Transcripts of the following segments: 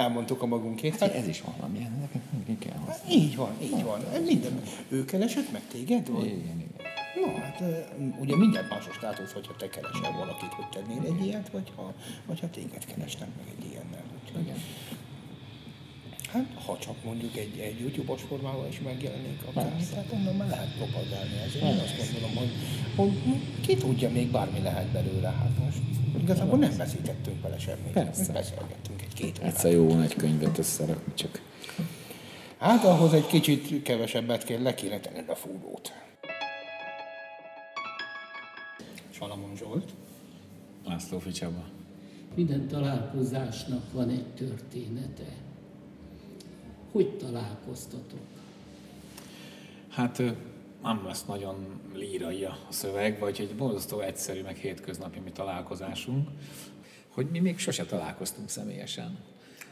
elmondtuk a magunkét. Hát, ez is valami, nekünk mindig kell használni. Így van, így van. Minden. Ő keresett meg téged? Vagy? Igen, igen. No, hát ugye mindjárt más a státusz, hogyha te keresel valakit, hogy tennél egy ilyet, vagy ha, vagy ha téged keresnek meg egy ilyennel. Úgyhogy, igen. Hát, ha csak mondjuk egy, egy YouTube-os formával is megjelenik a tehát onnan már lehet propagálni. Ezért én azt gondolom, hogy, hogy ki tudja, még bármi lehet belőle. Hát most igazából nem veszítettünk vele semmit. Persze. Beszélgettünk egy-két Egyszer jó van egy könyvet összerakni, csak... Hát ahhoz egy kicsit kevesebbet kell, le kéne tenni a fúrót. Salamon Zsolt. László Ficsaba. Minden találkozásnak van egy története. Hogy találkoztatok? Hát nem lesz nagyon lírai a szöveg, vagy egy borzasztó egyszerű, meg hétköznapi mi találkozásunk, hogy mi még sose találkoztunk személyesen.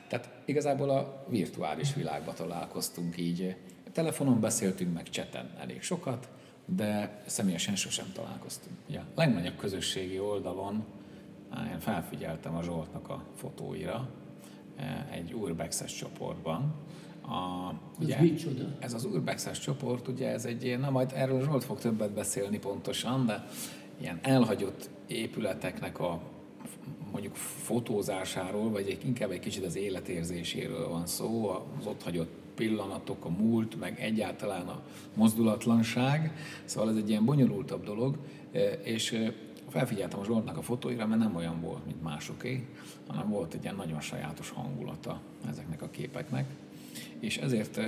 Tehát igazából a virtuális világban találkoztunk így. Telefonon beszéltünk meg cseten elég sokat, de személyesen sosem találkoztunk. Ugye, a legnagyobb közösségi oldalon én felfigyeltem a Zsoltnak a fotóira egy Urbexes csoportban, a, ugye, ez micsoda? Ez az Urbexes csoport, ugye ez egy ilyen, na majd erről Zsolt fog többet beszélni pontosan, de ilyen elhagyott épületeknek a mondjuk fotózásáról, vagy egy, inkább egy kicsit az életérzéséről van szó, az ott hagyott pillanatok, a múlt, meg egyáltalán a mozdulatlanság. Szóval ez egy ilyen bonyolultabb dolog, e, és e, felfigyeltem a Zsoltnak a fotóira, mert nem olyan volt, mint másoké, hanem volt egy ilyen nagyon sajátos hangulata ezeknek a képeknek és ezért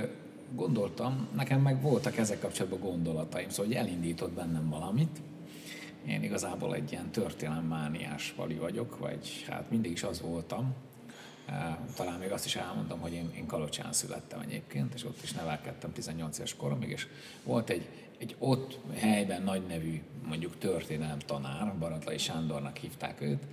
gondoltam, nekem meg voltak ezek kapcsolatban gondolataim, szóval hogy elindított bennem valamit. Én igazából egy ilyen történelemmániás vali vagyok, vagy hát mindig is az voltam. Talán még azt is elmondom, hogy én, én Kalocsán születtem egyébként, és ott is nevelkedtem 18 éves koromig, és volt egy, egy ott helyben nagy nevű, mondjuk történelem tanár, Baratlai Sándornak hívták őt,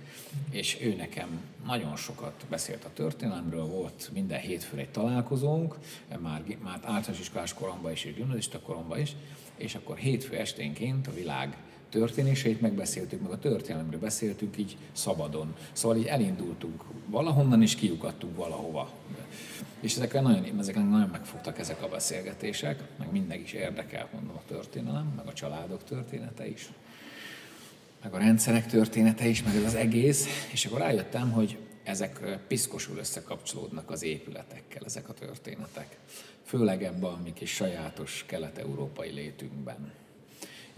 és ő nekem nagyon sokat beszélt a történelemről, volt minden hétfőn egy találkozónk, már, már általános iskolás koromban is, és gimnazista koromban is, és akkor hétfő esténként a világ történéseit megbeszéltük, meg a történelemről beszéltünk így szabadon. Szóval így elindultunk valahonnan, és kiukadtunk valahova. És ezekre nagyon, ezekre nagyon megfogtak ezek a beszélgetések, meg mindenki is érdekel, mondom, a történelem, meg a családok története is, meg a rendszerek története is, meg ez az egész, és akkor rájöttem, hogy ezek piszkosul összekapcsolódnak az épületekkel, ezek a történetek. Főleg ebben a mi kis sajátos kelet-európai létünkben.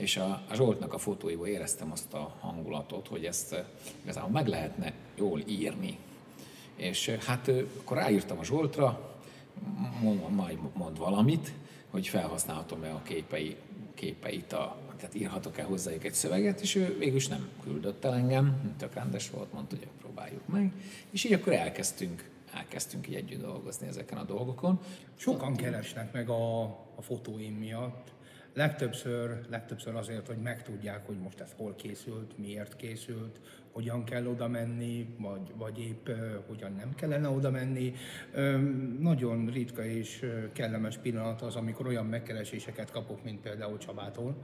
És a, a Zsoltnak a fotóiból éreztem azt a hangulatot, hogy ezt igazából meg lehetne jól írni, és hát akkor ráírtam a Zsoltra, majd mond valamit, hogy felhasználhatom-e a képei, képeit, a, tehát írhatok-e hozzájuk egy szöveget, és ő végül is nem küldött el engem, tök rendes volt, mondta, hogy próbáljuk meg, és így akkor elkezdtünk elkezdtünk így együtt dolgozni ezeken a dolgokon. Sokan keresnek meg a, a fotóim miatt, legtöbbször, legtöbbször azért, hogy megtudják, hogy most ez hol készült, miért készült, hogyan kell oda menni, vagy, vagy épp hogyan nem kellene oda menni. Nagyon ritka és kellemes pillanat az, amikor olyan megkereséseket kapok, mint például Csabától,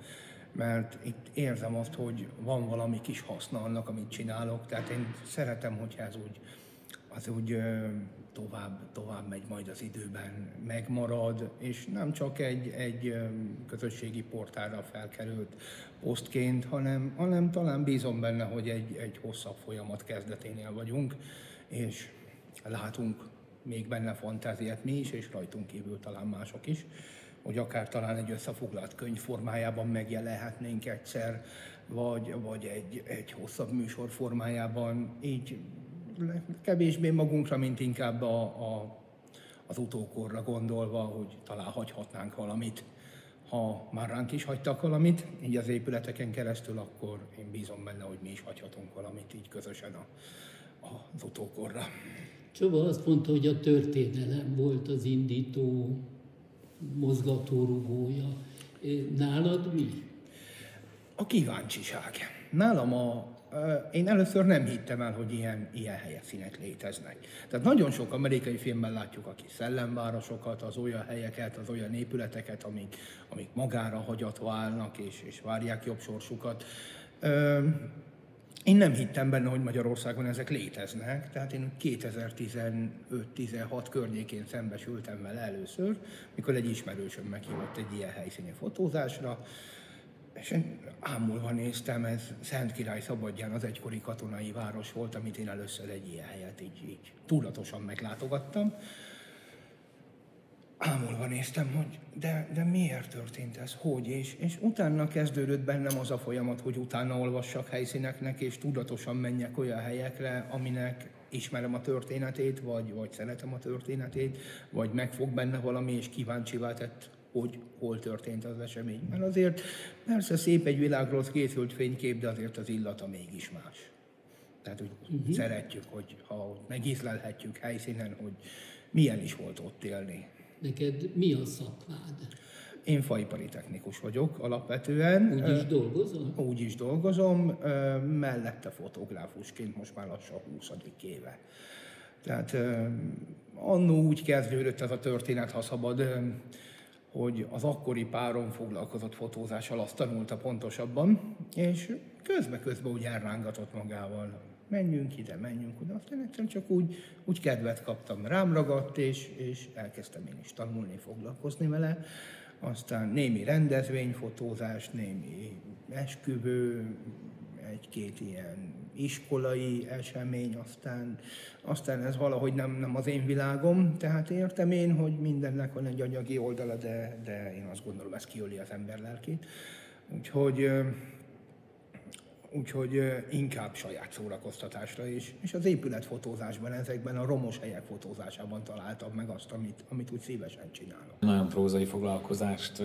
mert itt érzem azt, hogy van valami kis haszna annak, amit csinálok, tehát én szeretem, hogyha ez úgy, az úgy tovább, tovább megy majd az időben, megmarad, és nem csak egy, egy közösségi portálra felkerült posztként, hanem, hanem talán bízom benne, hogy egy, egy hosszabb folyamat kezdeténél vagyunk, és látunk még benne fantáziát mi is, és rajtunk kívül talán mások is, hogy akár talán egy összefoglalt könyv formájában megjelenhetnénk egyszer, vagy, vagy egy, egy hosszabb műsor formájában, így kevésbé magunkra, mint inkább a, a, az utókorra gondolva, hogy talán hagyhatnánk valamit. Ha már ránk is hagytak valamit, így az épületeken keresztül, akkor én bízom benne, hogy mi is hagyhatunk valamit így közösen a, a, az utókorra. Csaba azt mondta, hogy a történelem volt az indító mozgatórugója. Nálad mi? A kíváncsiság. Nálam a, én először nem hittem el, hogy ilyen, ilyen helyszínek léteznek. Tehát nagyon sok amerikai filmben látjuk a kis szellemvárosokat, az olyan helyeket, az olyan épületeket, amik, amik magára hagyatva állnak és, és várják jobb sorsukat. én nem hittem benne, hogy Magyarországon ezek léteznek, tehát én 2015-16 környékén szembesültem vele először, mikor egy ismerősöm meghívott egy ilyen helyszíni fotózásra, és én ámulva néztem, ez Szent Király Szabadján az egykori katonai város volt, amit én először egy ilyen helyet így, így tudatosan meglátogattam. Ámulva néztem, hogy de, de miért történt ez, hogy, és, és utána kezdődött bennem az a folyamat, hogy utána olvassak helyszíneknek, és tudatosan menjek olyan helyekre, aminek ismerem a történetét, vagy, vagy szeretem a történetét, vagy megfog benne valami, és kíváncsivá tett hogy hol történt az esemény. Mert azért persze szép egy világról készült fénykép, de azért az illata mégis más. Tehát, hogy uh-huh. szeretjük, hogy ha megízlelhetjük helyszínen, hogy milyen is volt ott élni. Neked mi a szakmád? Én faipari technikus vagyok alapvetően. Úgy is dolgozom? Úgy is dolgozom, mellette fotográfusként most már lassan 20. éve. Tehát annó úgy kezdődött ez a történet, ha szabad hogy az akkori párom foglalkozott fotózással, azt tanulta pontosabban, és közbe-közbe úgy elrángatott magával. Menjünk ide, menjünk oda. Aztán egyszerűen csak úgy, úgy kedvet kaptam, rám ragadt, és, és elkezdtem én is tanulni, foglalkozni vele. Aztán némi rendezvényfotózás, némi esküvő, egy-két ilyen iskolai esemény, aztán, aztán ez valahogy nem, nem az én világom, tehát értem én, hogy mindennek van egy anyagi oldala, de, de én azt gondolom, ez kiöli az ember lelkét. Úgyhogy úgyhogy inkább saját szórakoztatásra is. És az épületfotózásban, ezekben a romos helyek fotózásában találtam meg azt, amit, amit úgy szívesen csinálok. Nagyon prózai foglalkozást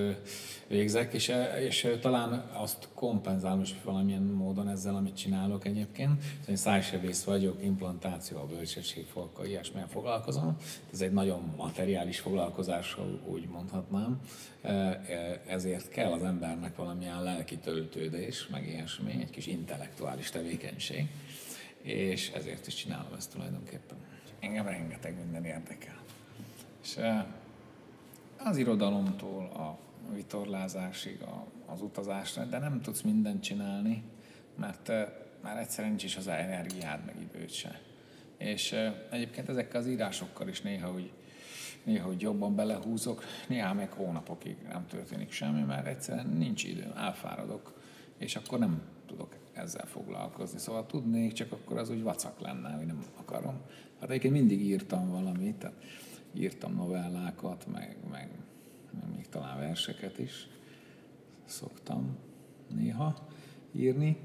végzek, és, és talán azt kompenzálom is valamilyen módon ezzel, amit csinálok egyébként. Én szájsebész vagyok, implantáció, a bölcsességfolka, ilyesmilyen foglalkozom. Ez egy nagyon materiális foglalkozás, úgy mondhatnám. Ezért kell az embernek valamilyen lelki töltődés, meg ilyesmi, egy kis intellektuális tevékenység, és ezért is csinálom ezt tulajdonképpen. Engem rengeteg minden érdekel. És az irodalomtól a vitorlázásig, az utazásra, de nem tudsz mindent csinálni, mert már egyszerűen nincs is az energiád, meg időt se. És egyébként ezekkel az írásokkal is néha úgy, néha úgy jobban belehúzok, néha meg hónapokig nem történik semmi, mert egyszerűen nincs időm, elfáradok, és akkor nem tudok ezzel foglalkozni. Szóval tudnék, csak akkor az úgy vacak lenne, hogy nem akarom. Hát egyébként mindig írtam valamit, tehát írtam novellákat, meg, meg, meg még talán verseket is szoktam néha írni.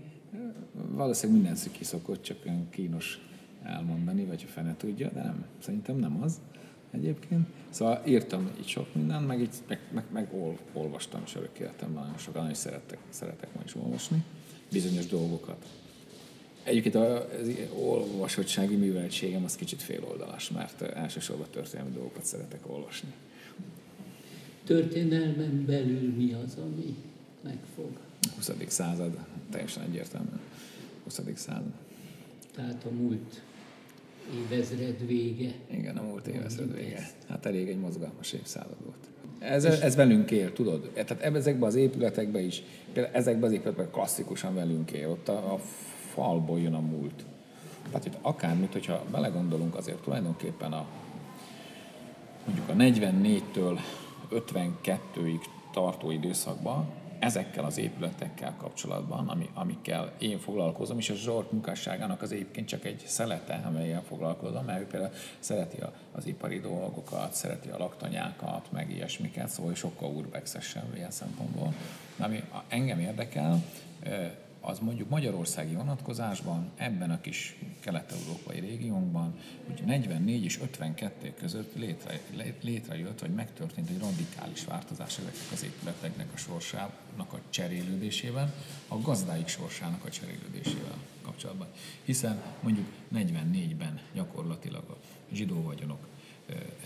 Valószínűleg minden kiszokott, csak olyan kínos elmondani, vagy a fene tudja, de nem, szerintem nem az egyébként. Szóval írtam így sok mindent, meg, így, meg, meg, meg ol, olvastam is örök életemben, nagyon sokan is szeretek, szeretek ma is olvasni bizonyos dolgokat. Egyébként az olvasottsági műveltségem az kicsit féloldalas, mert elsősorban történelmi dolgokat szeretek olvasni. Történelmen belül mi az, ami megfog? 20. század, teljesen egyértelműen. 20. század. Tehát a múlt évezred vége. Igen, a múlt évezred vége. Hát elég egy mozgalmas évszázad volt. Ez, ez velünk él, tudod? Tehát ezekben az épületekben is, például ezekben az épületekben klasszikusan velünk él, ott a, a falból jön a múlt. Tehát itt akármit, hogyha belegondolunk, azért tulajdonképpen a mondjuk a 44-től 52-ig tartó időszakban ezekkel az épületekkel kapcsolatban, ami, amikkel én foglalkozom, és a Zsolt munkásságának az egyébként csak egy szelete, amelyel foglalkozom, mert ő például szereti az ipari dolgokat, szereti a laktanyákat, meg ilyesmiket, szóval sokkal urbexesen ilyen szempontból. Ami engem érdekel, az mondjuk magyarországi vonatkozásban, ebben a kis kelet-európai régiónkban, hogy 44 és 52 között létre, létrejött, vagy megtörtént egy radikális változás ezeknek az épületeknek a sorsának a cserélődésével, a gazdáik sorsának a cserélődésével kapcsolatban. Hiszen mondjuk 44-ben gyakorlatilag a zsidó vagyonok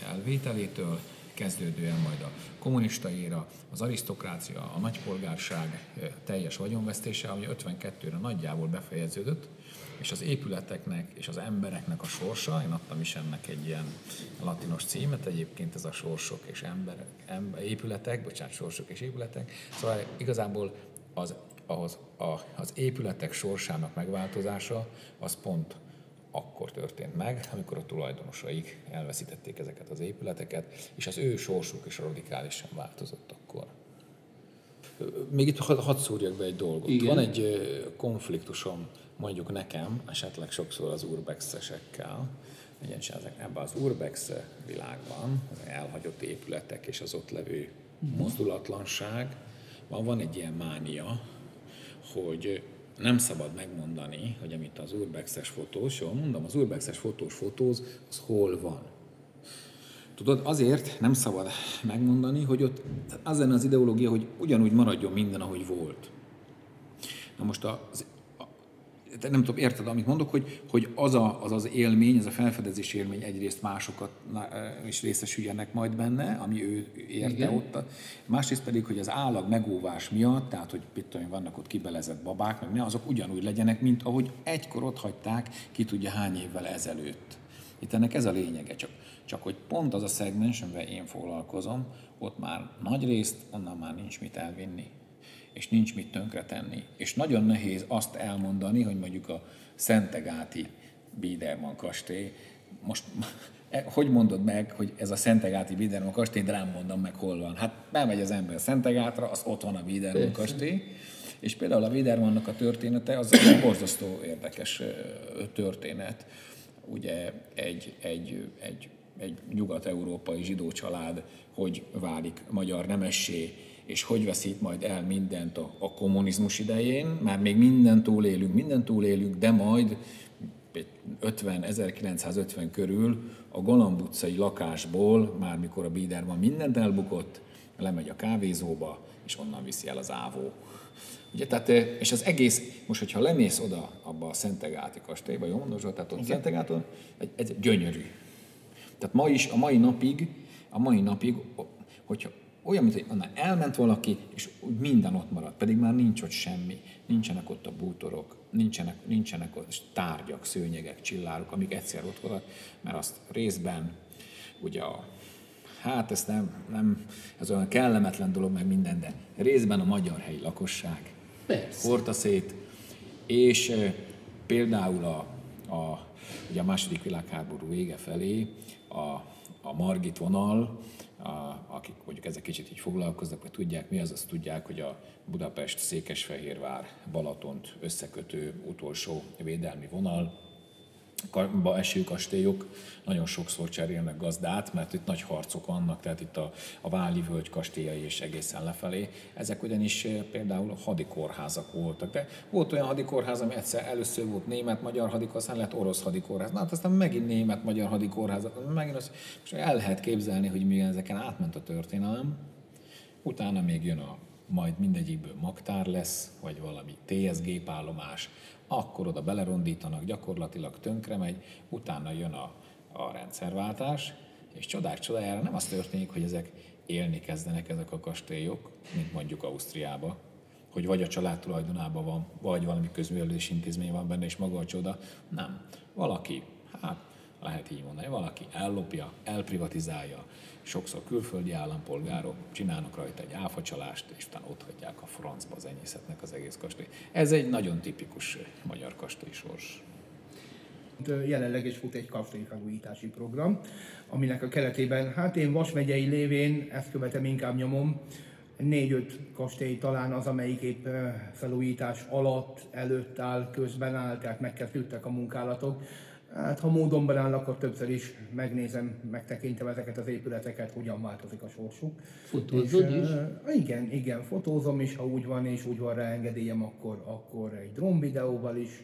elvételétől kezdődően majd a kommunista éra, az arisztokrácia, a nagypolgárság eh, teljes vagyonvesztése, ami 52-re nagyjából befejeződött, és az épületeknek és az embereknek a sorsa, én adtam is ennek egy ilyen latinos címet, egyébként ez a sorsok és emberek, ember, épületek, bocsánat, sorsok és épületek, szóval igazából az, ahhoz a, az épületek sorsának megváltozása az pont akkor történt meg, amikor a tulajdonosaik elveszítették ezeket az épületeket, és az ő sorsuk is radikálisan változott akkor. Még itt hadd had szúrjak be egy dolgot. Igen. Van egy konfliktusom mondjuk nekem, esetleg sokszor az urbexesekkel, ugyanis ebben az urbex világban, az elhagyott épületek és az ott levő uh-huh. mozdulatlanság, van, van egy ilyen mánia, hogy nem szabad megmondani, hogy amit az urbexes fotós, jól mondom, az urbexes fotós fotóz, az hol van. Tudod, azért nem szabad megmondani, hogy ott az lenne az ideológia, hogy ugyanúgy maradjon minden, ahogy volt. Na most az nem tudom, érted, amit mondok, hogy, hogy az, a, az az élmény, ez a felfedezés élmény egyrészt másokat is részesüljenek majd benne, ami ő érte Igen. ott. Másrészt pedig, hogy az állag megóvás miatt, tehát hogy tudom, vannak ott kibelezett babák, meg ne, azok ugyanúgy legyenek, mint ahogy egykor ott hagyták, ki tudja hány évvel ezelőtt. Itt ennek ez a lényege, csak, csak hogy pont az a szegmens, amivel én foglalkozom, ott már nagy részt onnan már nincs mit elvinni és nincs mit tönkretenni. És nagyon nehéz azt elmondani, hogy mondjuk a Szentegáti Biederman kastély, most e, hogy mondod meg, hogy ez a Szentegáti Biederman kastély, de nem mondom meg, hol van. Hát bemegy az ember Szentegátra, az ott van a Biederman kastély, és például a Biedermannak a története az egy borzasztó érdekes történet. Ugye egy, egy, egy, egy nyugat-európai zsidó család hogy válik magyar nemessé, és hogy veszít majd el mindent a, a kommunizmus idején, már még minden túlélünk, minden túlélünk, de majd 50, 1950 körül a Galamb utcai lakásból, már mikor a Biederman mindent elbukott, lemegy a kávézóba, és onnan viszi el az ávó. Ugye, tehát, és az egész, most hogyha lemész oda abba a Szentegáti kastélyba, jó mondom, tehát ott Szentegáton, egy, egy gyönyörű. Tehát ma is, a mai napig, a mai napig, hogyha olyan, mint hogy onnan elment valaki, és minden ott maradt, pedig már nincs ott semmi. Nincsenek ott a bútorok, nincsenek, nincsenek ott tárgyak, szőnyegek, csillárok, amik egyszer ott voltak, mert azt részben ugye a hát ezt nem, nem, ez olyan kellemetlen dolog, meg minden, de részben a magyar helyi lakosság Persze. hordta szét, és e, például a, a, ugye a második világháború vége felé a, a Margit vonal, a, akik mondjuk ezek kicsit így foglalkoznak, vagy tudják mi az, azt tudják, hogy a Budapest, Székesfehérvár, Balatont összekötő utolsó védelmi vonal, ba eső kastélyok nagyon sokszor cserélnek gazdát, mert itt nagy harcok vannak, tehát itt a, a Váli völgy kastélyai és egészen lefelé. Ezek ugyanis eh, például hadikorházak voltak, de volt olyan hadikorház, ami egyszer először volt német-magyar hadikórház, aztán lett orosz hadikorház, na hát aztán megint német-magyar hadikórház, megint az, és el lehet képzelni, hogy milyen ezeken átment a történelem, utána még jön a majd mindegyikből magtár lesz, vagy valami TSG állomás, akkor oda belerondítanak, gyakorlatilag tönkre megy, utána jön a, a rendszerváltás, és csodák csodájára nem az történik, hogy ezek élni kezdenek ezek a kastélyok, mint mondjuk Ausztriába, hogy vagy a család tulajdonában van, vagy valami közművelődési intézmény van benne, és maga a csoda. Nem. Valaki, hát lehet így mondani, valaki ellopja, elprivatizálja, sokszor külföldi állampolgárok csinálnak rajta egy áfacsalást, és utána ott hagyják a francba az enyészetnek az egész kastély. Ez egy nagyon tipikus magyar kastély sors. Jelenleg is fut egy kastélyfelújítási program, aminek a keretében, hát én Vas megyei lévén ezt követem inkább nyomom, négy-öt kastély talán az, amelyik épp felújítás alatt, előtt áll, közben áll, tehát megkezdődtek a munkálatok. Hát ha módonban áll, akkor többször is megnézem, megtekintem ezeket az épületeket, hogyan változik a sorsuk. Fotózod és, is? Uh, igen, igen, fotózom is, ha úgy van, és úgy van rá engedélyem, akkor, akkor egy drón videóval is,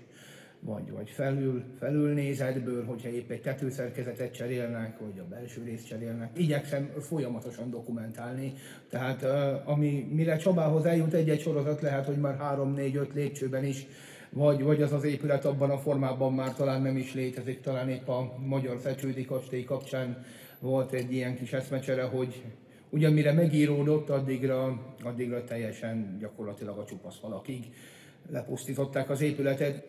vagy, vagy felül, felülnézetből, hogyha épp egy tetőszerkezetet cserélnek, vagy a belső részt cserélnek. Igyekszem folyamatosan dokumentálni, tehát uh, ami, mire Csabához eljut egy-egy sorozat, lehet, hogy már 3-4-5 lépcsőben is vagy, vagy az az épület abban a formában már talán nem is létezik, talán épp a Magyar Fecsődi Kastély kapcsán volt egy ilyen kis eszmecsere, hogy ugyan mire megíródott, addigra, addigra teljesen gyakorlatilag a csupasz falakig lepusztították az épületet.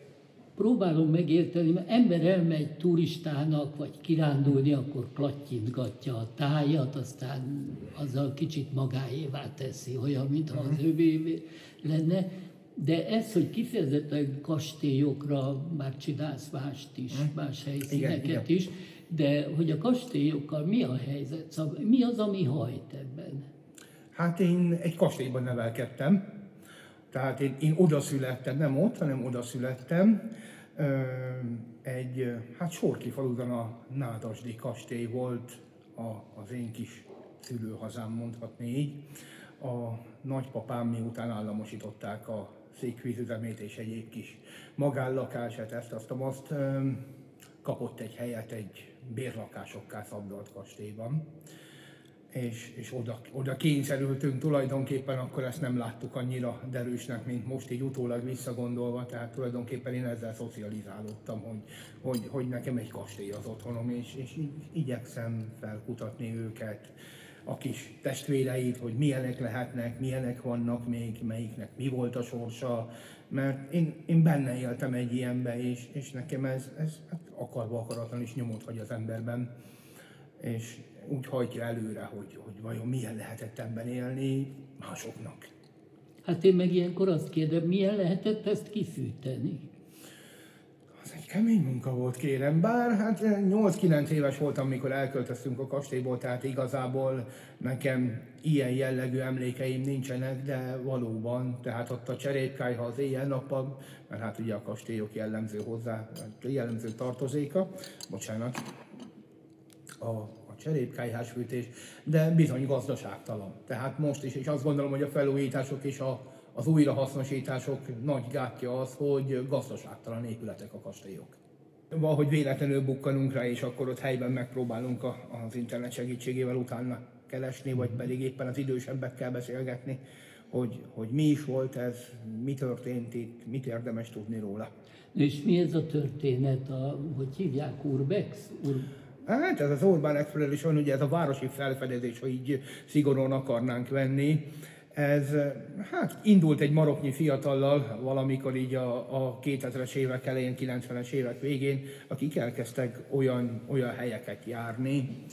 Próbálom megérteni, mert ember elmegy turistának, vagy kirándulni, akkor plattyintgatja a tájat, aztán azzal kicsit magáévá teszi, olyan, mintha az övé lenne De ez, hogy kifejezetten kastélyokra már csinálsz mást is, Hm. más helyszíneket igen. is, de hogy a kastélyokkal mi a helyzet? Szóval mi az, ami hajt ebben? Hát én egy kastélyban nevelkedtem, tehát én, én oda születtem, nem ott, hanem oda születtem. Egy, hát Sorki faluban a Nádasdi kastély volt a, az én kis szülőhazám, mondhatni így. A nagypapám miután államosították a székvízüzemét és egyéb kis magánlakását, ezt, azt, azt kapott egy helyet egy bérlakásokká szabdalt kastélyban. És, és oda, oda kényszerültünk tulajdonképpen, akkor ezt nem láttuk annyira derűsnek, mint most így utólag visszagondolva, tehát tulajdonképpen én ezzel szocializálódtam, hogy, hogy, hogy nekem egy kastély az otthonom, és, és így igyekszem felkutatni őket, a kis testvéreit, hogy milyenek lehetnek, milyenek vannak még, melyiknek mi volt a sorsa, mert én, én benne éltem egy ilyenbe, és, és nekem ez, ez hát akarva akaratlan is nyomot hagy az emberben és úgy hajtja előre, hogy, hogy vajon milyen lehetett ebben élni másoknak. Hát én meg ilyenkor azt kérdem, milyen lehetett ezt kifűteni? Kemény munka volt, kérem, bár hát 8-9 éves voltam, mikor elköltöztünk a kastélyból, tehát igazából nekem ilyen jellegű emlékeim nincsenek, de valóban, tehát ott a cserépkályha az éjjel-nappal, mert hát ugye a kastélyok jellemző hozzá, jellemző tartozéka, bocsánat, a, a cserépkályhás fűtés, de bizony gazdaságtalan. Tehát most is, és azt gondolom, hogy a felújítások és a, az újrahasznosítások nagy gátja az, hogy gazdaságtalan épületek a kastélyok. Valahogy véletlenül bukkanunk rá, és akkor ott helyben megpróbálunk az internet segítségével utána keresni, vagy pedig éppen az idősebbekkel beszélgetni, hogy, hogy mi is volt ez, mi történt itt, mit érdemes tudni róla. És mi ez a történet, a, hogy hívják, Urbex? Ur... Hát ez az Orbán Exploration, ugye ez a városi felfedezés, ha így szigorúan akarnánk venni. Ez hát indult egy maroknyi fiatallal valamikor így a, a 2000-es évek elején, 90-es évek végén, akik elkezdtek olyan, olyan helyeket járni,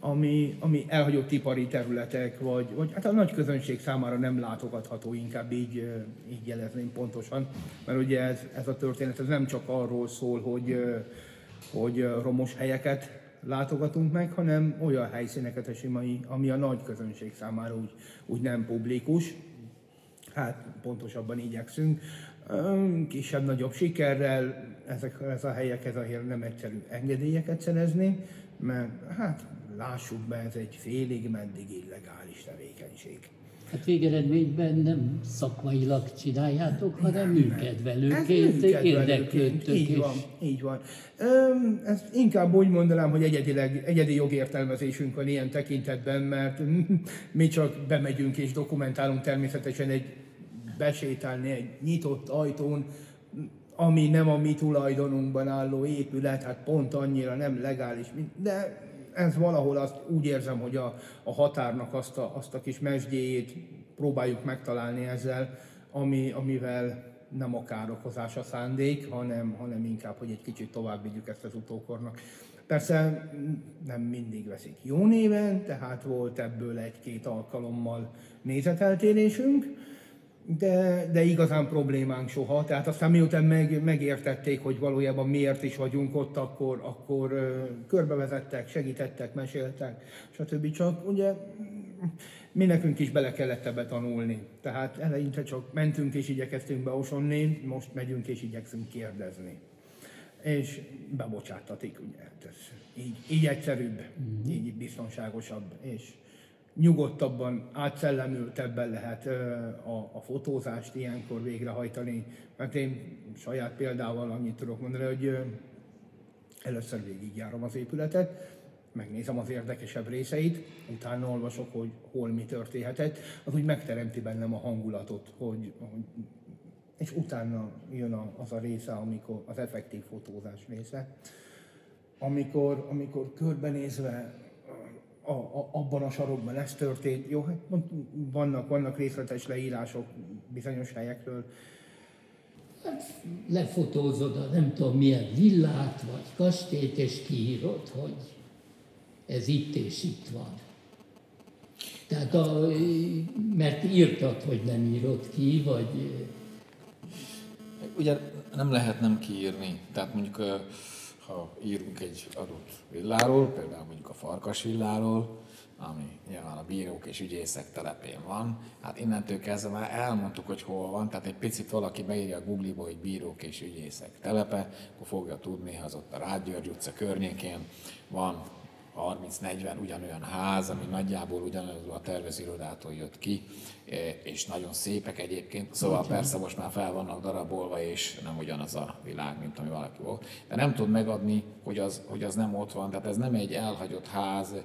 ami, ami elhagyott ipari területek, vagy, vagy hát a nagy közönség számára nem látogatható, inkább így, így jelezném pontosan, mert ugye ez, ez a történet ez nem csak arról szól, hogy, hogy romos helyeket látogatunk meg, hanem olyan helyszíneket is, ami, a nagy közönség számára úgy, úgy nem publikus. Hát pontosabban igyekszünk. Kisebb-nagyobb sikerrel ezek, ez a helyek, ez a hely nem egyszerű engedélyeket szerezni, mert hát lássuk be, ez egy félig meddig illegális tevékenység. Hát végeredményben nem szakmailag csináljátok, hanem műkedvelőként, Ez érdeklődtök. Így és- van, így van. Öm, ezt inkább úgy mondanám, hogy egyedileg, egyedi jogértelmezésünk van ilyen tekintetben, mert mi csak bemegyünk és dokumentálunk természetesen egy besétálni egy nyitott ajtón, ami nem a mi tulajdonunkban álló épület, hát pont annyira nem legális, de ez valahol azt úgy érzem, hogy a, a határnak azt a, azt a kis mesdjéjét próbáljuk megtalálni ezzel, ami, amivel nem a károkozás a szándék, hanem, hanem inkább, hogy egy kicsit tovább vigyük ezt az utókornak. Persze nem mindig veszik jó néven, tehát volt ebből egy-két alkalommal nézeteltérésünk, de, de igazán problémánk soha. Tehát aztán miután meg, megértették, hogy valójában miért is vagyunk ott, akkor, akkor körbevezettek, segítettek, meséltek, stb. Csak ugye mm, mi nekünk is bele kellett ebbe tanulni. Tehát eleinte csak mentünk és igyekeztünk beosonni, most megyünk és igyekszünk kérdezni. És bebocsátatik, ugye, hát ez így, így egyszerűbb, így biztonságosabb, és nyugodtabban, átszellemültebben lehet a, a fotózást ilyenkor végrehajtani. Mert én saját példával annyit tudok mondani, hogy először végigjárom az épületet, megnézem az érdekesebb részeit, utána olvasok, hogy hol mi történhetett, az úgy megteremti bennem a hangulatot, hogy, hogy és utána jön az a része, amikor az effektív fotózás része, amikor, amikor körbenézve a, a, abban a sarokban ez történt. Jó, hát mond- vannak, vannak részletes leírások bizonyos helyekről. lefotózod a nem tudom milyen villát vagy kastélyt, és kiírod, hogy ez itt és itt van. Tehát a, mert írtad, hogy nem írod ki, vagy ugye nem lehet nem kiírni. Tehát mondjuk, ha írunk egy adott villáról, például mondjuk a farkas villáról, ami nyilván a bírók és ügyészek telepén van. Hát innentől kezdve már elmondtuk, hogy hol van, tehát egy picit valaki beírja a Google-ba, hogy bírók és ügyészek telepe, akkor fogja tudni, az ott a Rád utca környékén van 30-40 ugyanolyan ház, ami nagyjából ugyanaz a tervezőirodától jött ki, e, és nagyon szépek egyébként. Szóval Úgy persze most már fel vannak darabolva, és nem ugyanaz a világ, mint ami valaki volt. De nem tud megadni, hogy az, hogy az nem ott van. Tehát ez nem egy elhagyott ház e,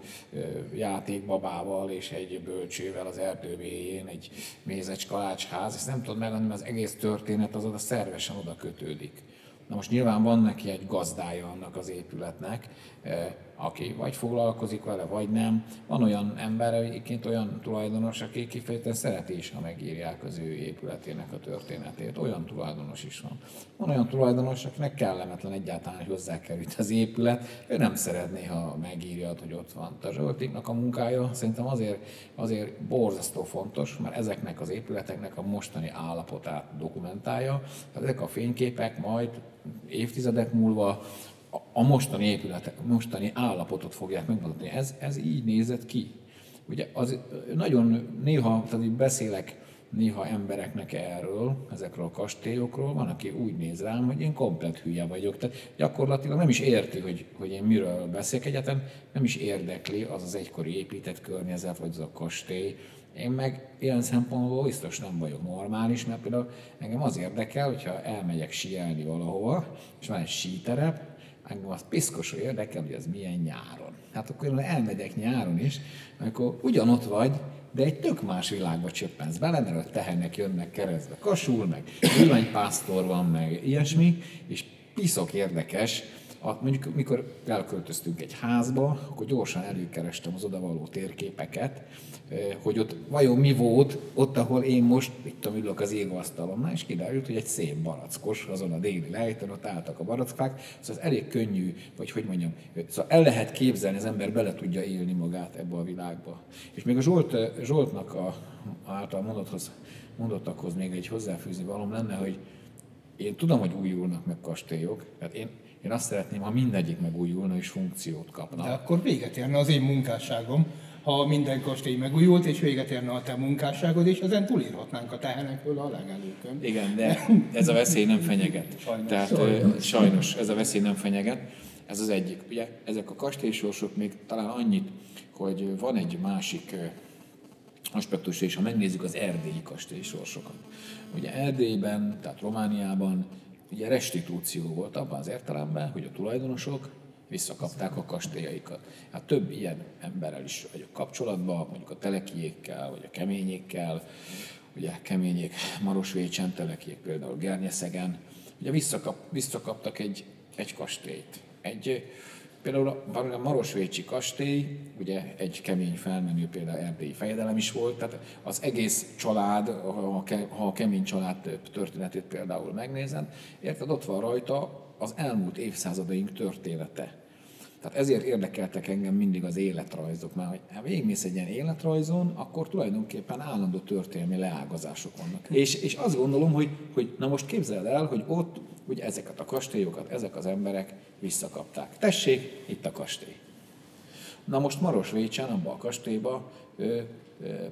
játékbabával és egy bölcsővel az erdő végén, egy mézecs kalácsház. Ezt nem tud megadni, mert az egész történet az oda szervesen oda kötődik. Na most nyilván van neki egy gazdája annak az épületnek, eh, aki vagy foglalkozik vele, vagy nem. Van olyan ember, egyébként olyan tulajdonos, aki kifejezetten szereti is, ha megírják az ő épületének a történetét. Olyan tulajdonos is van. Van olyan tulajdonos, akinek kellemetlen egyáltalán, hogy hozzákerült az épület. Ő nem szeretné, ha megírja, hogy ott van. A Zsoltiknak a munkája szerintem azért, azért borzasztó fontos, mert ezeknek az épületeknek a mostani állapotát dokumentálja. Ezek a fényképek majd évtizedek múlva a mostani épületek, mostani állapotot fogják megmutatni. Ez, ez így nézett ki. Ugye az nagyon néha, tehát így beszélek néha embereknek erről, ezekről a kastélyokról, van, aki úgy néz rám, hogy én komplet hülye vagyok. Tehát gyakorlatilag nem is érti, hogy, hogy én miről beszélek egyetem, nem is érdekli az az egykori épített környezet, vagy az a kastély. Én meg ilyen szempontból biztos nem vagyok normális, mert például engem az érdekel, hogyha elmegyek síelni valahova, és van egy síterep, engem az piszkosul érdekel, hogy ez milyen nyáron. Hát akkor én elmegyek nyáron is, amikor ugyanott vagy, de egy tök más világba csöppensz bele, mert a tehernek jönnek keresztbe kasul, meg villanypásztor van, meg ilyesmi, és piszok érdekes, a, mondjuk mikor elköltöztünk egy házba, akkor gyorsan előkerestem az odavaló térképeket, hogy ott vajon mi volt, ott, ahol én most, itt tudom, ülök az égasztalomnál, és kiderült, hogy egy szép barackos, azon a déli lejtőn, ott álltak a barackfák, szóval ez elég könnyű, vagy hogy mondjam, szóval el lehet képzelni, az ember bele tudja élni magát ebbe a világba. És még a Zsolt, Zsoltnak a, által mondathoz, mondottakhoz még egy hozzáfűzni valom lenne, hogy én tudom, hogy újulnak meg kastélyok, tehát én, én azt szeretném, ha mindegyik megújulna és funkciót kapna. De akkor véget érne az én munkásságom, ha minden kastély megújult, és véget érne a te munkásságod, és ezen túlírhatnánk a tehenekről a legelőkön. Igen, de ez a veszély nem fenyeget. Sajnos. Tehát sajnos. sajnos ez a veszély nem fenyeget. Ez az egyik. Ugye ezek a kastélysorsok még talán annyit, hogy van egy másik aspektus, és ha megnézzük az erdélyi kastélysorsokat. Ugye Erdélyben, tehát Romániában ugye restitúció volt abban az értelemben, hogy a tulajdonosok visszakapták a kastélyaikat. Hát több ilyen emberrel is vagyok kapcsolatban, mondjuk a telekiékkel, vagy a keményékkel, ugye keményék Marosvécsen, telekiék például Gernyeszegen, ugye visszakap, visszakaptak egy, egy kastélyt. Egy, például a Marosvécsi kastély, ugye egy kemény felmenő például erdélyi fejedelem is volt, tehát az egész család, ha a kemény család történetét például megnézed, érted, ott van rajta az elmúlt évszázadaink története. Tehát ezért érdekeltek engem mindig az életrajzok, mert hogy ha végigmész egy ilyen életrajzon, akkor tulajdonképpen állandó történelmi leágazások vannak. És, és azt gondolom, hogy, hogy na most képzeld el, hogy ott ugye ezeket a kastélyokat, ezek az emberek visszakapták. Tessék, itt a kastély. Na most Marosvécsán, abban a kastélyban,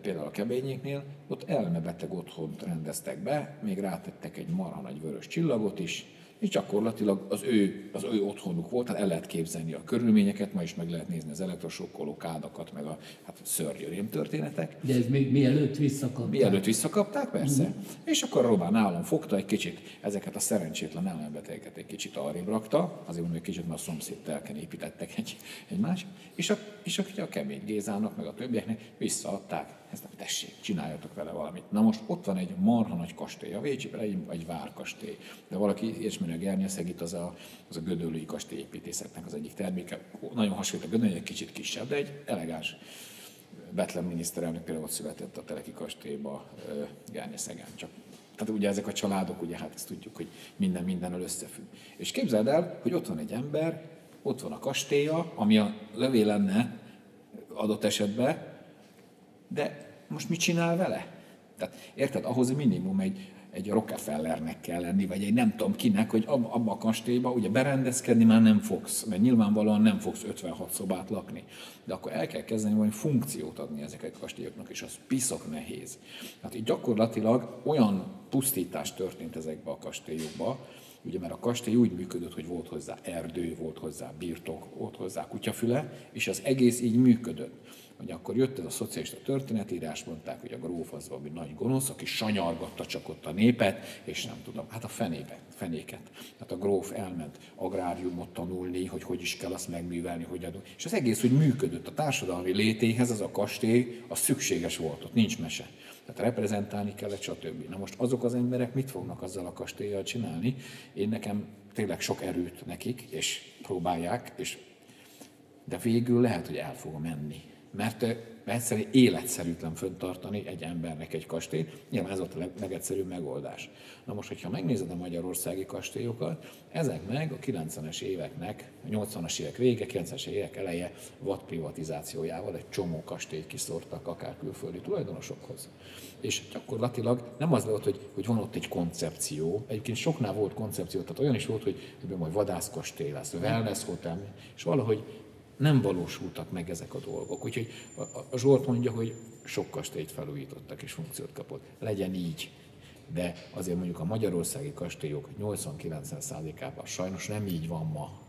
például a keményéknél, ott elmebeteg otthont rendeztek be, még rátettek egy marha nagy vörös csillagot is, és gyakorlatilag az ő, az ő otthonuk volt, tehát el lehet képzelni a körülményeket, ma is meg lehet nézni az elektrosokkoló kádakat, meg a hát szörnyű történetek. De ez még mielőtt visszakapták? Mielőtt visszakapták, persze. Mm. És akkor a román állam fogta egy kicsit ezeket a szerencsétlen ellenbetegeket egy kicsit arrébb rakta, azért mondom, hogy kicsit már a szomszéd telken építettek egy, egy más, és a, és a, a kemény Gézának, meg a többieknek visszaadták ezt nem tessék, csináljatok vele valamit. Na most ott van egy marha nagy kastély, a Vécsiben egy, várkastély, de valaki ismeri a Gernyeszegit, az a, az a gödöllői kastély építészetnek az egyik terméke. Nagyon hasonlít a gödöllői, egy kicsit kisebb, de egy elegáns Betlen miniszterelnök például ott született a Teleki kastélyba Gernyeszegen. Csak tehát ugye ezek a családok, ugye hát ezt tudjuk, hogy minden mindennel összefügg. És képzeld el, hogy ott van egy ember, ott van a kastélya, ami a lövé lenne adott esetben, de most mit csinál vele? Tehát érted, ahhoz minimum egy, egy Rockefellernek kell lenni, vagy egy nem tudom kinek, hogy abba a kastélyba ugye berendezkedni már nem fogsz, mert nyilvánvalóan nem fogsz 56 szobát lakni. De akkor el kell kezdeni valami funkciót adni ezeket a kastélyoknak, és az piszok nehéz. Hát így gyakorlatilag olyan pusztítás történt ezekbe a kastélyokba, Ugye mert a kastély úgy működött, hogy volt hozzá erdő, volt hozzá birtok, volt hozzá kutyafüle, és az egész így működött hogy akkor jött ez a szocialista történetírás, mondták, hogy a gróf az valami nagy gonosz, aki sanyargatta csak ott a népet, és nem tudom, hát a fenébe, fenéket. Hát a gróf elment agráriumot tanulni, hogy hogy is kell azt megművelni, hogy adunk. És az egész úgy működött. A társadalmi létéhez az a kastély, az szükséges volt, ott nincs mese. Tehát reprezentálni kellett, stb. Na most azok az emberek mit fognak azzal a kastélyjal csinálni? Én nekem tényleg sok erőt nekik, és próbálják, és de végül lehet, hogy el fogom menni mert egyszerűen életszerűtlen föntartani egy embernek egy kastélyt. Nyilván ez volt a legegyszerűbb megoldás. Na most, hogyha megnézed a magyarországi kastélyokat, ezek meg a 90-es éveknek, a 80-as évek vége, 90-es évek eleje vad privatizációjával egy csomó kastélyt kiszórtak akár külföldi tulajdonosokhoz. És gyakorlatilag nem az volt, hogy, hogy van ott egy koncepció, egyébként soknál volt koncepció, tehát olyan is volt, hogy majd vadászkastély lesz, wellness hotel, és valahogy nem valósultak meg ezek a dolgok. Úgyhogy a Zsolt mondja, hogy sok kastélyt felújítottak és funkciót kapott. Legyen így. De azért mondjuk a magyarországi kastélyok 80-90%-ában sajnos nem így van ma.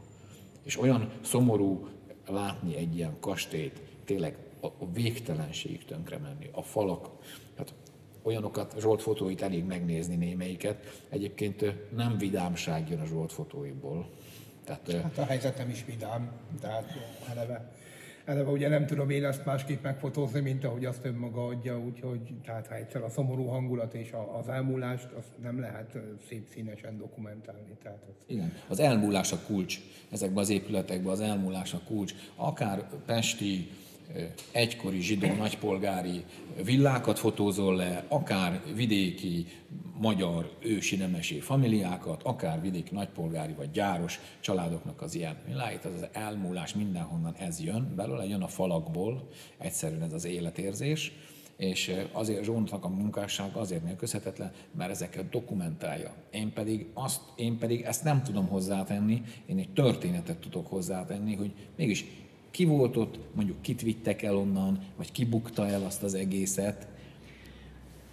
És olyan szomorú látni egy ilyen kastélyt, tényleg a végtelenségig tönkre menni. A falak, hát olyanokat, Zsolt fotóit elég megnézni némelyiket. Egyébként nem vidámság jön a Zsolt fotóiból. Tehát, hát a helyzet nem is vidám, tehát eleve, eleve ugye nem tudom én ezt másképp megfotózni, mint ahogy azt önmaga adja, úgyhogy tehát ha egyszer a szomorú hangulat és az elmúlást, azt nem lehet szép színesen dokumentálni. Tehát az... Igen, az elmúlás a kulcs, ezekben az épületekben az elmúlás a kulcs, akár Pesti, egykori zsidó nagypolgári villákat fotózol le, akár vidéki magyar ősi nemesi familiákat, akár vidéki nagypolgári vagy gyáros családoknak az ilyen villáit, az az elmúlás mindenhonnan ez jön. Belőle, jön a falakból, egyszerűen ez az életérzés, és azért Zsóntnak a munkásság azért nélkülözhetetlen, mert ezeket dokumentálja. Én pedig, azt, én pedig ezt nem tudom hozzátenni, én egy történetet tudok hozzátenni, hogy mégis ki volt ott, mondjuk kit vittek el onnan, vagy ki bukta el azt az egészet.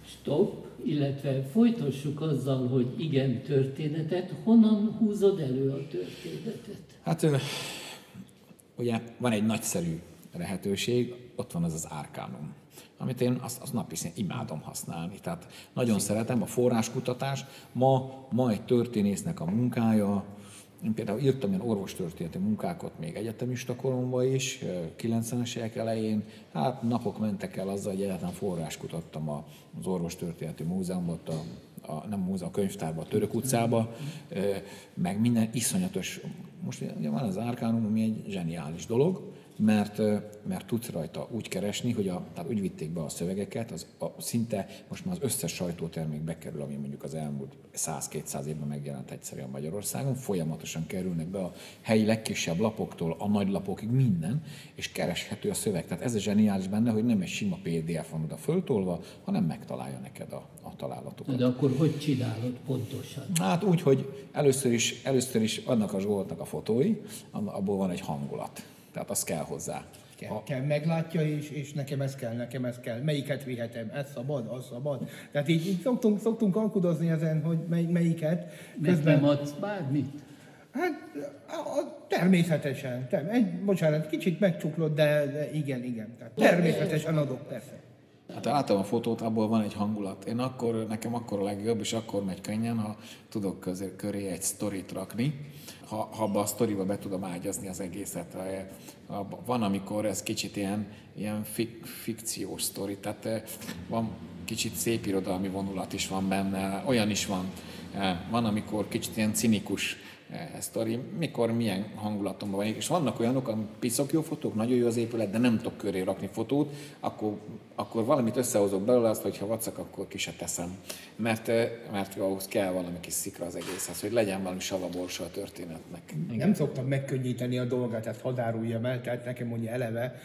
Stop, illetve folytassuk azzal, hogy igen, történetet. Honnan húzod elő a történetet? Hát ugye van egy nagyszerű lehetőség, ott van az az árkánum amit én azt, azt napi szinten imádom használni. Tehát nagyon szeretem a forráskutatás. Ma, ma egy történésznek a munkája, én például írtam ilyen orvostörténeti munkákat még egyetemista koromban is, 90-es évek elején. Hát napok mentek el azzal, hogy egyáltalán forrás kutattam az orvostörténeti múzeumban, a, a, nem múzeum, a könyvtárban, a Török utcába, meg minden iszonyatos. Most ugye van az Árkánum, ami egy zseniális dolog, mert, mert tudsz rajta úgy keresni, hogy a, tehát úgy vitték be a szövegeket, az a, szinte most már az összes sajtótermék bekerül, ami mondjuk az elmúlt 100-200 évben megjelent egyszerűen Magyarországon, folyamatosan kerülnek be a helyi legkisebb lapoktól a nagy lapokig minden, és kereshető a szöveg. Tehát ez a zseniális benne, hogy nem egy sima PDF van oda föltolva, hanem megtalálja neked a, a találatokat. De akkor hogy csinálod pontosan? Hát úgy, hogy először is, először is annak a Zsoltnak a fotói, abból van egy hangulat tehát az kell hozzá. Kell, ha... kell, meglátja, és, és nekem ez kell, nekem ez kell. Melyiket vihetem? Ez szabad, az szabad. Tehát így, így szoktunk, szoktunk alkudozni ezen, hogy mely, melyiket. Közben... Nem adsz bármit? Hát a, a, természetesen. Term, egy, bocsánat, kicsit megcsuklott, de, de igen, igen. Tehát természetesen adok, persze. Hát látom a fotót, abból van egy hangulat. Én akkor, nekem akkor a legjobb, és akkor megy könnyen, ha tudok közé, köré egy sztorit rakni, ha, ha abba a sztoriba be tudom ágyazni az egészet. Van, amikor ez kicsit ilyen, ilyen fik, fikciós sztori, tehát eh, van kicsit szép irodalmi vonulat is van benne, olyan is van. Eh, van, amikor kicsit ilyen cinikus sztori, mikor, milyen hangulatomban van. És vannak olyanok, ami piszok jó fotók, nagyon jó az épület, de nem tudok köré rakni fotót, akkor, akkor valamit összehozok belőle, azt, hogyha vacak, akkor ki se teszem. Mert, eh, mert ahhoz kell valami kis szikra az egészhez, hogy legyen valami savaborsa a történetnek. Nem szoktam megkönnyíteni a dolgot, ezt hadáruljam el, tehát nekem mondja eleve,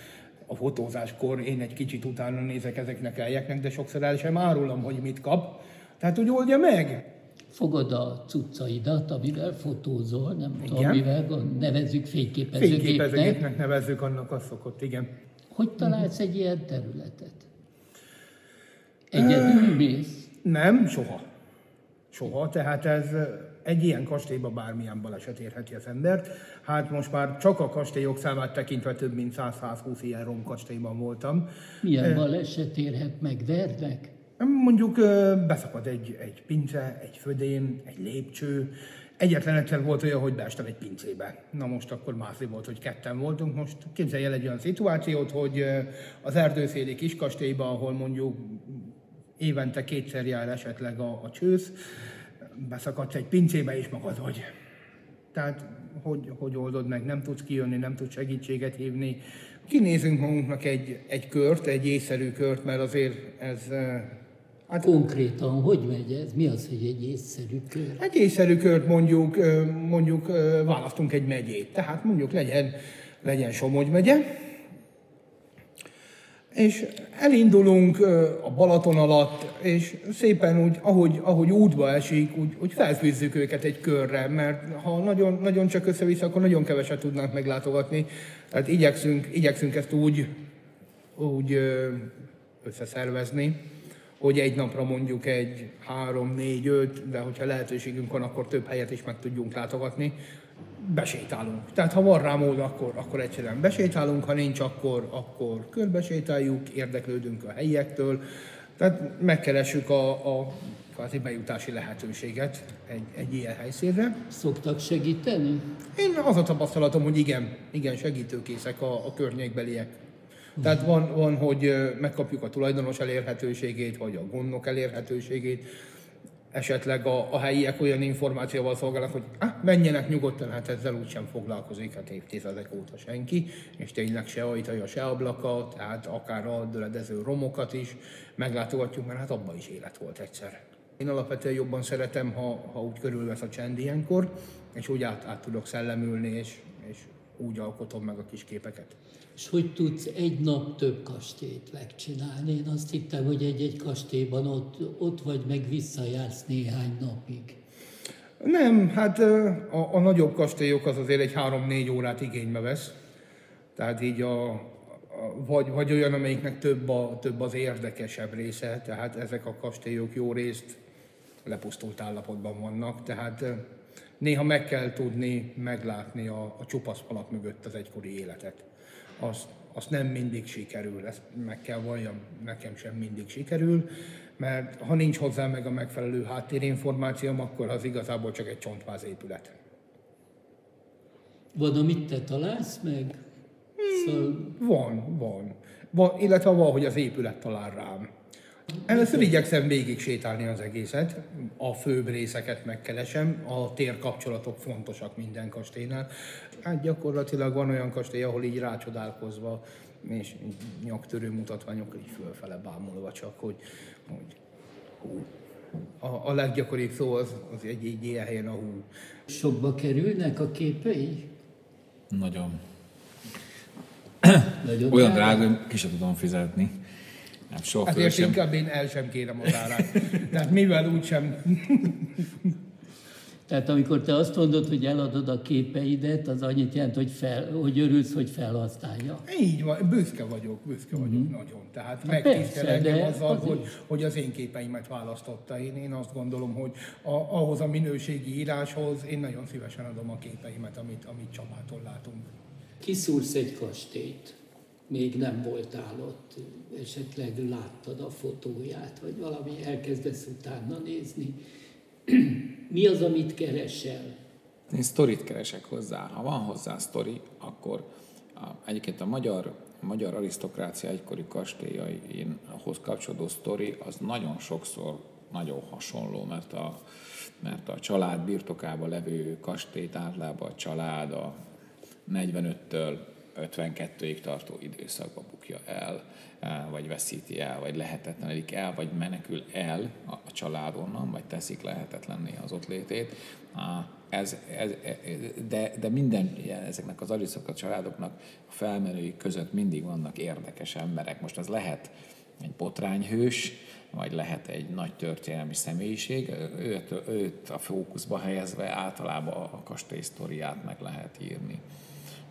a fotózáskor én egy kicsit utána nézek ezeknek a helyeknek, de sokszor el sem árulom, hogy mit kap, Tehát, hogy oldja meg. Fogod a cuccaidat, amivel fotózol, nem Igen. tudom, mivel gond- nevezzük fényképezőgépnek. Fényképezőgépnek nevezzük, annak az szokott, igen. Hogy találsz egy ilyen területet? Egyedül mész? Nem, soha. Soha, tehát ez egy ilyen kastélyba bármilyen baleset érheti az embert. Hát most már csak a kastélyok számát tekintve több mint 100-120 ilyen romkastélyban voltam. Milyen baleset érhet meg? Vernek? Mondjuk ö, beszakadt egy, egy pince, egy födén, egy lépcső. Egyetlen egyszer volt olyan, hogy beestem egy pincébe. Na most akkor mászi volt, hogy ketten voltunk. Most képzelj el egy olyan szituációt, hogy az erdőszéli kiskastélyban, ahol mondjuk évente kétszer jár esetleg a, a csősz, beszakadsz egy pincébe és magad vagy. Tehát hogy, hogy oldod meg, nem tudsz kijönni, nem tudsz segítséget hívni. Kinézünk magunknak egy, egy kört, egy észszerű kört, mert azért ez hát Konkrétan hogy megy ez? Mi az, hogy egy észszerű kör? egy észszerű kört mondjuk, mondjuk választunk egy megyét. Tehát mondjuk legyen, legyen Somogy megye, és elindulunk a Balaton alatt, és szépen úgy, ahogy, ahogy útba esik, úgy, úgy felfűzzük őket egy körre, mert ha nagyon, nagyon csak össze-vissza, akkor nagyon keveset tudnánk meglátogatni. Tehát igyekszünk, igyekszünk ezt úgy, úgy összeszervezni, hogy egy napra mondjuk egy három, négy, öt, de hogyha lehetőségünk van, akkor több helyet is meg tudjunk látogatni, besétálunk. Tehát ha van rá mód, akkor, akkor egyszerűen besétálunk, ha nincs, akkor, akkor körbesétáljuk, érdeklődünk a helyiektől, tehát megkeressük a, a kvázi bejutási lehetőséget egy, egy ilyen helyszínre. Szoktak segíteni? Én az a tapasztalatom, hogy igen, igen, segítőkészek a, a környékbeliek. Tehát van, van, hogy megkapjuk a tulajdonos elérhetőségét, vagy a gondnok elérhetőségét, esetleg a, a helyiek olyan információval szolgálnak, hogy ah, menjenek nyugodtan, hát ezzel úgysem foglalkozik, hát évtizedek óta senki, és tényleg se ajtaja, se ablaka, tehát akár a döledező romokat is meglátogatjuk, mert hát abban is élet volt egyszer. Én alapvetően jobban szeretem, ha, ha úgy körülvesz a csend ilyenkor, és úgy át, át tudok szellemülni, és, és úgy alkotom meg a kis képeket. És hogy tudsz egy nap több kastélyt megcsinálni? Én azt hittem, hogy egy-egy kastélyban ott, ott vagy, meg visszajársz néhány napig. Nem, hát a, a nagyobb kastélyok az azért egy három-négy órát igénybe vesz. Tehát így a, a vagy, vagy olyan, amelyiknek több, a, több az érdekesebb része, tehát ezek a kastélyok jó részt lepusztult állapotban vannak, tehát néha meg kell tudni meglátni a, a csupasz falak mögött az egykori életet. Azt, azt nem mindig sikerül, ezt meg kell valljam, nekem sem mindig sikerül, mert ha nincs hozzá meg a megfelelő háttérinformációm, akkor az igazából csak egy csontváz épület. Van, amit te találsz meg? Szóval Van, van. van illetve van, hogy az épület talál rám. Először igyekszem végig sétálni az egészet, a főbb részeket megkeresem, a térkapcsolatok fontosak minden kastélynál. Hát gyakorlatilag van olyan kastély, ahol így rácsodálkozva, és nyaktörő mutatványokkal így fölfele bámulva csak, hogy, hogy hú. A, a leggyakoribb szó az, az egy, egy ilyen helyen a hú. sokba kerülnek a képei? Nagyon. Nagyon Olyan drága, hogy ki sem tudom fizetni. Nem soha föl Ezért sem. inkább én el sem kérem az árát. Tehát mivel úgysem Tehát amikor te azt mondod, hogy eladod a képeidet, az annyit jelent, hogy, fel, hogy örülsz, hogy felhasználja. Így van, büszke vagyok, büszke vagyok Mhm. nagyon. Tehát Hát megtisztel engem azzal, azért- hogy, hogy az én képeimet választotta. Én, én azt gondolom, hogy a, ahhoz a minőségi íráshoz én nagyon szívesen adom a képeimet, amit, amit Csabától látunk. Kiszúrsz egy kastélyt, még nem voltál ott, esetleg láttad a fotóját, vagy valami, elkezdesz utána nézni. Mi az, amit keresel? Én sztorit keresek hozzá. Ha van hozzá sztori, akkor a, egyébként a magyar, a magyar arisztokrácia egykori kastélyaihoz kapcsolódó sztori az nagyon sokszor nagyon hasonló, mert a, mert a család birtokában levő kastélyt általában a család a 45-től 52-ig tartó időszakba bukja el, vagy veszíti el, vagy lehetetlenedik el, vagy menekül el a család onnan, vagy teszik lehetetlenné az ott létét. Ez, ez, de, de minden ilyen, ezeknek az arisztokat családoknak a felmerői között mindig vannak érdekes emberek. Most ez lehet egy botrányhős, vagy lehet egy nagy történelmi személyiség, őt, őt a fókuszba helyezve általában a kastély sztoriát meg lehet írni.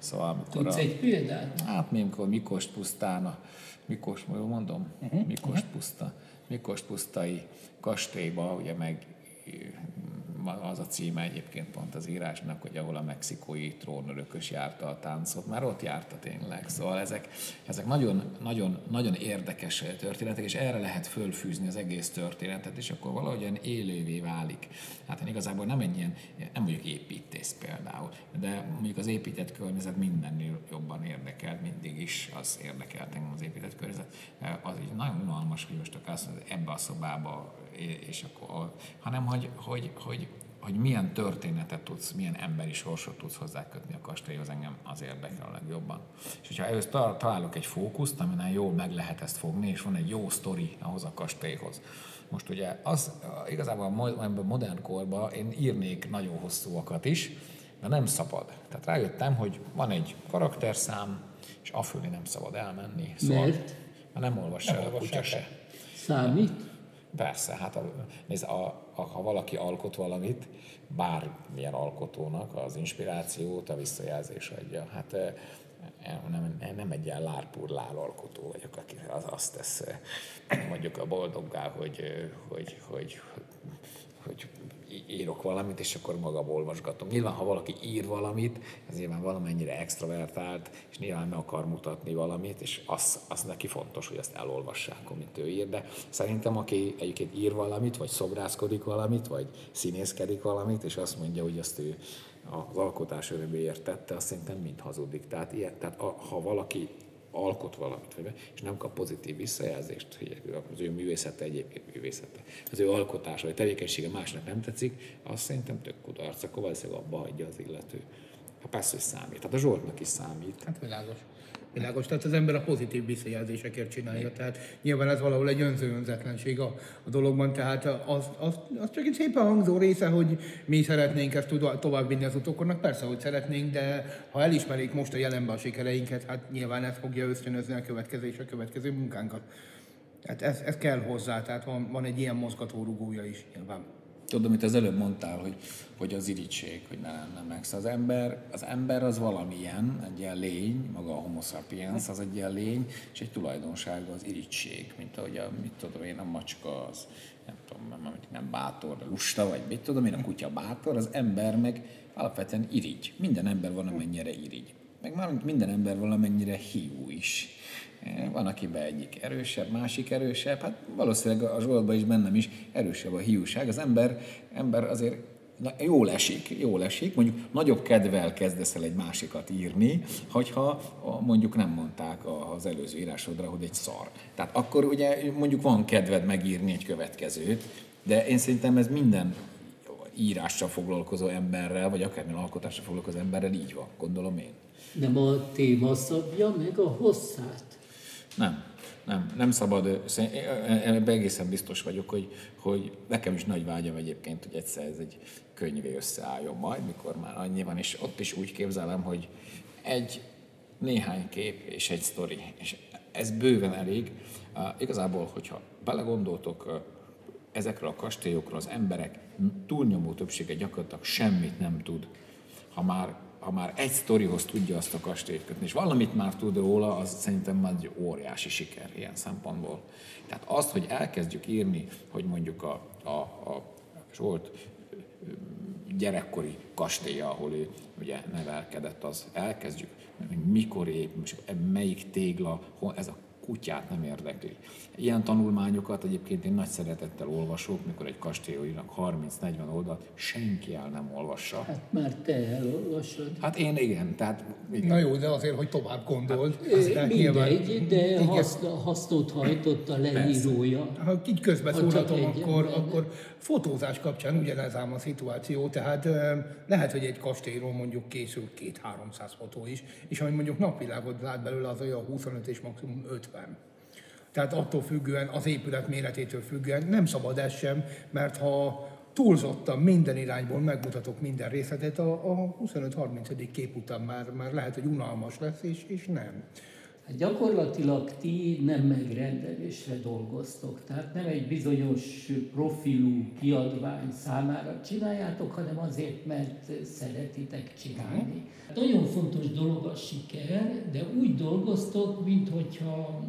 Szóval amikor Tudsz a, egy példát? Hát amikor Mikost pusztán, a, Mikos, mondom? Uh-huh. Mikost puszta, Mikost pusztai kastélyba, ugye meg az a címe egyébként pont az írásnak, hogy ahol a mexikói trónörökös járta a táncot, már ott járta tényleg. Szóval ezek, ezek nagyon, nagyon, nagyon érdekes történetek, és erre lehet fölfűzni az egész történetet, és akkor valahogyan élővé válik. Hát én igazából nem egy ilyen, nem vagyok építész például, de mondjuk az épített környezet mindennél jobban érdekelt, mindig is az érdekelt engem az épített környezet. Az egy nagyon unalmas, hogy most azt ebbe a szobába és akkor, hanem hogy, hogy, hogy, hogy milyen történetet tudsz, milyen emberi sorsot tudsz hozzákötni a kastélyhoz, engem az érdekel a legjobban. És hogyha ehhez találok egy fókuszt, amin jól meg lehet ezt fogni, és van egy jó sztori ahhoz a kastélyhoz. Most ugye az igazából a modern korban én írnék nagyon hosszúakat is, de nem szabad. Tehát rájöttem, hogy van egy karakterszám, és afölé nem szabad elmenni. Szóval Mert? Nem olvassa el a kutya se. Számít? Persze, hát a, nézd, a, a, ha valaki alkot valamit, bármilyen alkotónak az inspirációt, a visszajelzés adja. Hát nem, nem egy ilyen lárpurlál alkotó vagyok, aki az, azt tesz mondjuk a boldoggá, hogy, hogy, hogy, hogy írok valamit, és akkor magam olvasgatom. Nyilván, ha valaki ír valamit, ez nyilván valamennyire extravertált, és nyilván meg akar mutatni valamit, és az, az neki fontos, hogy azt elolvassák, amit ő ír. De szerintem, aki egyébként ír valamit, vagy szobrászkodik valamit, vagy színészkedik valamit, és azt mondja, hogy azt ő az alkotás öröméért tette, azt szerintem mind hazudik. Tehát, ilyen, tehát a, ha valaki alkot valamit, és nem kap pozitív visszajelzést, hogy az ő művészete egyébként művészete, az ő alkotása, vagy tevékenysége másnak nem tetszik, azt szerintem tök kudarc, akkor valószínűleg abba hagyja az illető. Hát persze, hogy számít. Tehát a Zsoltnak is számít. Hát világos. Világos, tehát az ember a pozitív visszajelzésekért csinálja, tehát nyilván ez valahol egy önző önzetlenség a, a dologban, tehát az, az, az csak egy szépen hangzó része, hogy mi szeretnénk ezt tovább vinni az utókornak, persze, hogy szeretnénk, de ha elismerik most a jelenben a sikereinket, hát nyilván ez fogja ösztönözni a következő és a következő munkánkat. Tehát ez, ez kell hozzá, tehát van, van egy ilyen mozgatórugója is nyilván. Tudod, amit az előbb mondtál, hogy, hogy az irítség, hogy ne lenne meg. Szóval az ember, az ember az valamilyen, egy ilyen lény, maga a homo sapiens, az egy ilyen lény, és egy tulajdonsága az irítség, mint ahogy a, mit tudom én, a macska az, nem tudom, nem, nem bátor, de lusta, vagy mit tudom én, a kutya bátor, az ember meg alapvetően irigy. Minden ember van, amennyire irigy. Meg már minden ember valamennyire hiú is. Van, akiben egyik erősebb, másik erősebb, hát valószínűleg a Zsoltban is bennem is erősebb a hiúság. Az ember, ember azért na, jól esik, jól mondjuk nagyobb kedvel kezdesz el egy másikat írni, hogyha mondjuk nem mondták az előző írásodra, hogy egy szar. Tehát akkor ugye mondjuk van kedved megírni egy következőt, de én szerintem ez minden írással foglalkozó emberrel, vagy akármilyen alkotással foglalkozó emberrel így van, gondolom én. Nem a téma szabja meg a hosszát? Nem, nem, nem szabad, ebben egészen biztos vagyok, hogy, hogy nekem is nagy vágyam egyébként, hogy egyszer ez egy könyvé összeálljon majd, mikor már annyi van, és ott is úgy képzelem, hogy egy néhány kép és egy sztori, és ez bőven elég. Uh, igazából, hogyha belegondoltok, ezekről a kastélyokról az emberek túlnyomó többsége gyakorlatilag semmit nem tud. Ha már ha már egy sztorihoz tudja azt a kastélyt kötni, és valamit már tud róla, az szerintem már egy óriási siker ilyen szempontból. Tehát azt, hogy elkezdjük írni, hogy mondjuk a, a, a Zsolt gyerekkori kastélya, ahol ő ugye nevelkedett, az elkezdjük, hogy mikor épül, melyik tégla, ez a kutyát nem érdekli. Ilyen tanulmányokat egyébként én nagy szeretettel olvasok, mikor egy kastélyóinak 30-40 oldalt senki el nem olvassa. Hát már te elolvasod. Hát én igen, tehát... Igen. Na jó, de azért, hogy tovább gondold. Hát, mindegy, nyilván, de haszn, hasznot hajtott a leírója. Ha így közbeszólhatom, akkor, akkor fotózás kapcsán ugyanez ám a szituáció, tehát lehet, hogy egy kastélyról mondjuk készül két-háromszáz fotó is, és amit mondjuk napvilágot lát belőle, az olyan 25 és maximum 50. Tehát attól függően, az épület méretétől függően nem szabad ez sem, mert ha túlzottan minden irányból megmutatok minden részletet, a, a 25-30. kép után már, már lehet, hogy unalmas lesz, és, és nem. Hát gyakorlatilag ti nem megrendelésre dolgoztok, tehát nem egy bizonyos profilú kiadvány számára csináljátok, hanem azért, mert szeretitek csinálni. Hát nagyon fontos dolog a siker, de úgy dolgoztok, mintha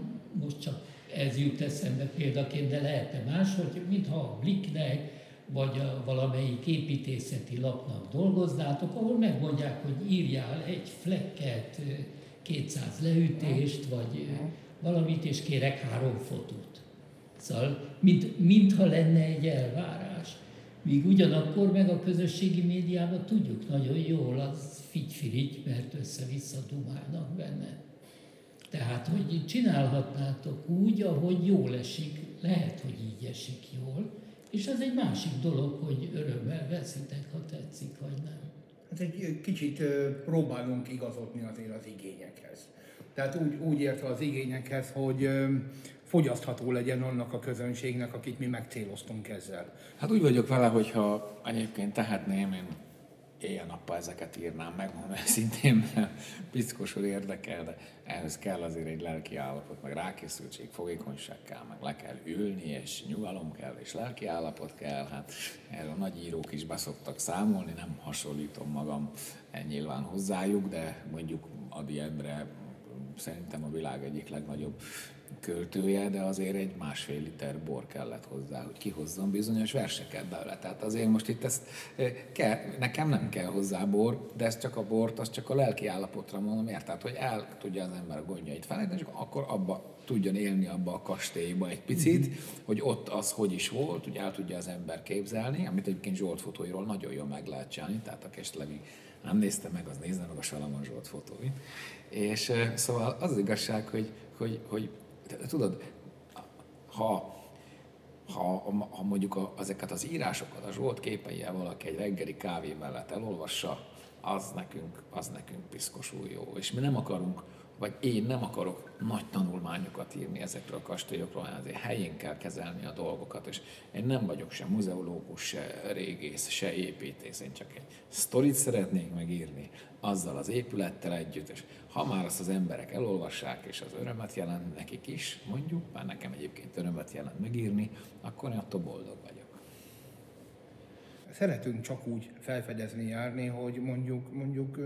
most csak ez jut eszembe példaként, de lehetne más, hogy mintha a Blicknek, vagy a valamelyik építészeti lapnak dolgoznátok, ahol megmondják, hogy írjál egy flekket, 200 leütést, vagy valamit, és kérek három fotót. Szóval, mint, mintha lenne egy elvárás. Míg ugyanakkor meg a közösségi médiában tudjuk nagyon jól, az figy mert össze-vissza dumálnak benne. Tehát, hogy csinálhatnátok úgy, ahogy jól esik, lehet, hogy így esik jól, és az egy másik dolog, hogy örömmel veszitek, ha tetszik, vagy nem. Hát egy kicsit próbálunk igazodni azért az igényekhez. Tehát úgy, úgy értve az igényekhez, hogy fogyasztható legyen annak a közönségnek, akit mi megcéloztunk ezzel. Hát úgy vagyok vele, hogyha egyébként tehetném, én éjjel-nappal ezeket írnám meg, mondom szintén, piszkosul érdekel, de ehhez kell azért egy lelki állapot, meg rákészültség, fogékonyság kell, meg le kell ülni, és nyugalom kell, és lelki állapot kell. Hát erről nagy írók is beszoktak számolni, nem hasonlítom magam nyilván hozzájuk, de mondjuk Adi Endre szerintem a világ egyik legnagyobb költője, de azért egy másfél liter bor kellett hozzá, hogy kihozzon bizonyos verseket belőle. Tehát azért most itt ezt eh, kell, nekem nem kell hozzá bor, de ez csak a bort, az csak a lelki állapotra mondom, miért? Tehát, hogy el tudja az ember a gondjait felejteni, és akkor abba tudjon élni abba a kastélyba egy picit, mm-hmm. hogy ott az hogy is volt, hogy el tudja az ember képzelni, amit egyébként Zsolt fotóiról nagyon jól meg lehet csinálni, tehát aki esetleg nem nézte meg, az nézze meg a Salamon Zsolt fotóit. És eh, szóval az, az igazság, hogy, hogy, hogy tudod, ha, ha, ha mondjuk a, ezeket az írásokat a Zsolt képeivel valaki egy reggeli kávé mellett elolvassa, az nekünk, az nekünk piszkosul jó. És mi nem akarunk vagy én nem akarok nagy tanulmányokat írni ezekről a kastélyokról, hanem azért helyén kell kezelni a dolgokat, és én nem vagyok se muzeológus, se régész, se építész, én csak egy sztorit szeretnék megírni azzal az épülettel együtt, és ha már azt az emberek elolvassák, és az örömet jelent nekik is, mondjuk, már nekem egyébként örömet jelent megírni, akkor én attól boldog vagyok. Szeretünk csak úgy felfedezni járni, hogy mondjuk, mondjuk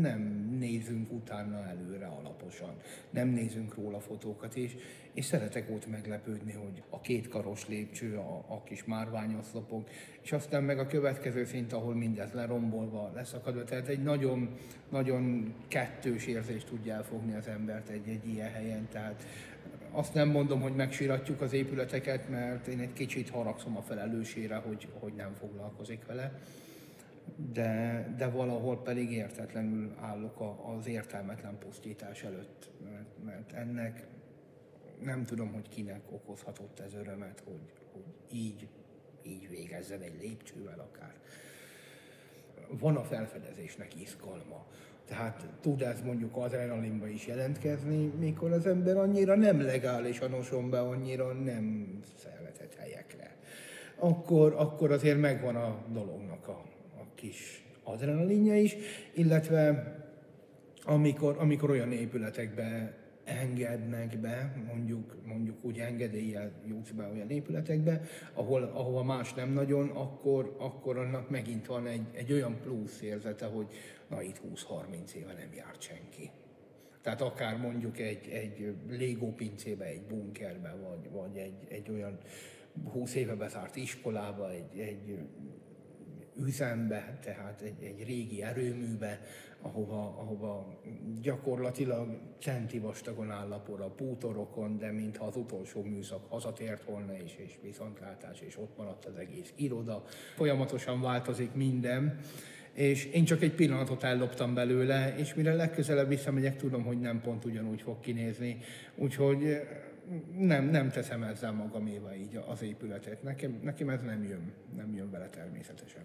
nem nézünk utána előre alaposan, nem nézünk róla fotókat, és, és szeretek ott meglepődni, hogy a két karos lépcső, a, a kis márványoszlopok, és aztán meg a következő szint, ahol mindez lerombolva, leszakadva, tehát egy nagyon, nagyon kettős érzést tudja elfogni az embert egy, egy ilyen helyen, tehát azt nem mondom, hogy megsiratjuk az épületeket, mert én egy kicsit haragszom a felelősére, hogy, hogy nem foglalkozik vele, de, de valahol pedig értetlenül állok az értelmetlen pusztítás előtt, mert, mert ennek nem tudom, hogy kinek okozhatott ez örömet, hogy, hogy így, így végezzen egy lépcsővel akár. Van a felfedezésnek izgalma tehát tud ez mondjuk adrenalinba is jelentkezni, mikor az ember annyira nem legálisan oson be, annyira nem szervezett helyekre. Akkor, akkor azért megvan a dolognak a, a kis adrenalinja is, illetve amikor, amikor olyan épületekbe engednek be, mondjuk, mondjuk úgy engedéllyel jutsz be olyan épületekbe, ahol, ahova más nem nagyon, akkor, akkor annak megint van egy, egy olyan plusz érzete, hogy na itt 20-30 éve nem járt senki. Tehát akár mondjuk egy, egy Lego pincébe, egy bunkerbe, vagy, vagy egy, egy olyan 20 éve bezárt iskolába, egy, egy üzembe, tehát egy, egy régi erőműbe, ahova, ahova gyakorlatilag centi vastagon áll a por a bútorokon, de mintha az utolsó műszak hazatért volna, és, és viszontlátás, és ott maradt az egész iroda. Folyamatosan változik minden, és én csak egy pillanatot elloptam belőle, és mire legközelebb visszamegyek, tudom, hogy nem pont ugyanúgy fog kinézni. Úgyhogy nem, nem teszem ezzel magaméva így az épületet. Nekem, nekem ez nem jön, nem jön vele természetesen.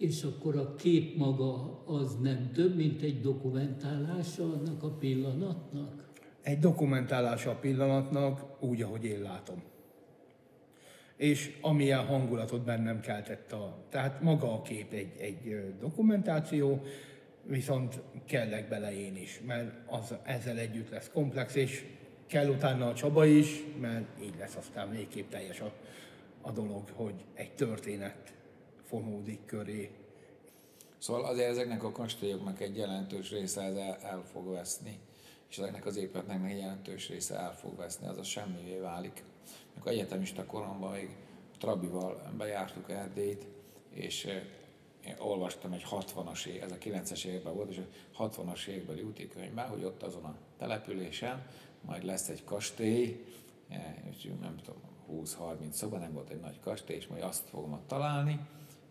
És akkor a kép maga az nem több, mint egy dokumentálása annak a pillanatnak? Egy dokumentálása a pillanatnak úgy, ahogy én látom. És amilyen hangulatot bennem keltett a... Tehát maga a kép egy, egy dokumentáció, viszont kellek bele én is, mert az ezzel együtt lesz komplex, és kell utána a Csaba is, mert így lesz aztán végképp teljes a, a dolog, hogy egy történet fonódik köré. Szóval azért ezeknek a kastélyoknak egy jelentős része el, el fog veszni, és ezeknek az épületnek egy jelentős része el fog veszni, az a semmivé válik. Mikor egyetemista koromban még Trabival bejártuk Erdélyt, és eh, én olvastam egy 60-as év, ez a 90-es években volt, és a 60-as évekbeli útikönyvben, hogy ott azon a településen majd lesz egy kastély, eh, és nem tudom, 20-30 szoba, nem volt egy nagy kastély, és majd azt fogom ott találni.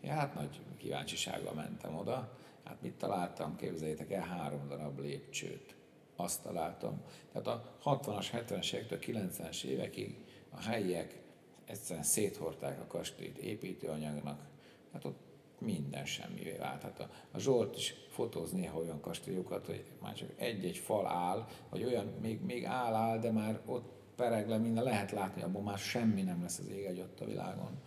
Ja, hát nagy kíváncsisággal mentem oda. Hát mit találtam? Képzeljétek el, három darab lépcsőt. Azt találtam. Tehát a 60-as, 70-es évektől 90-es évekig a helyiek egyszerűen széthorták a kastélyt építőanyagnak. Hát ott minden semmivé vált. Hát a, a Zsolt is fotóz néha olyan kastélyokat, hogy már csak egy-egy fal áll, vagy olyan, még, még áll, áll, de már ott pereg le, minden lehet látni, abban már semmi nem lesz az ég egy ott a világon.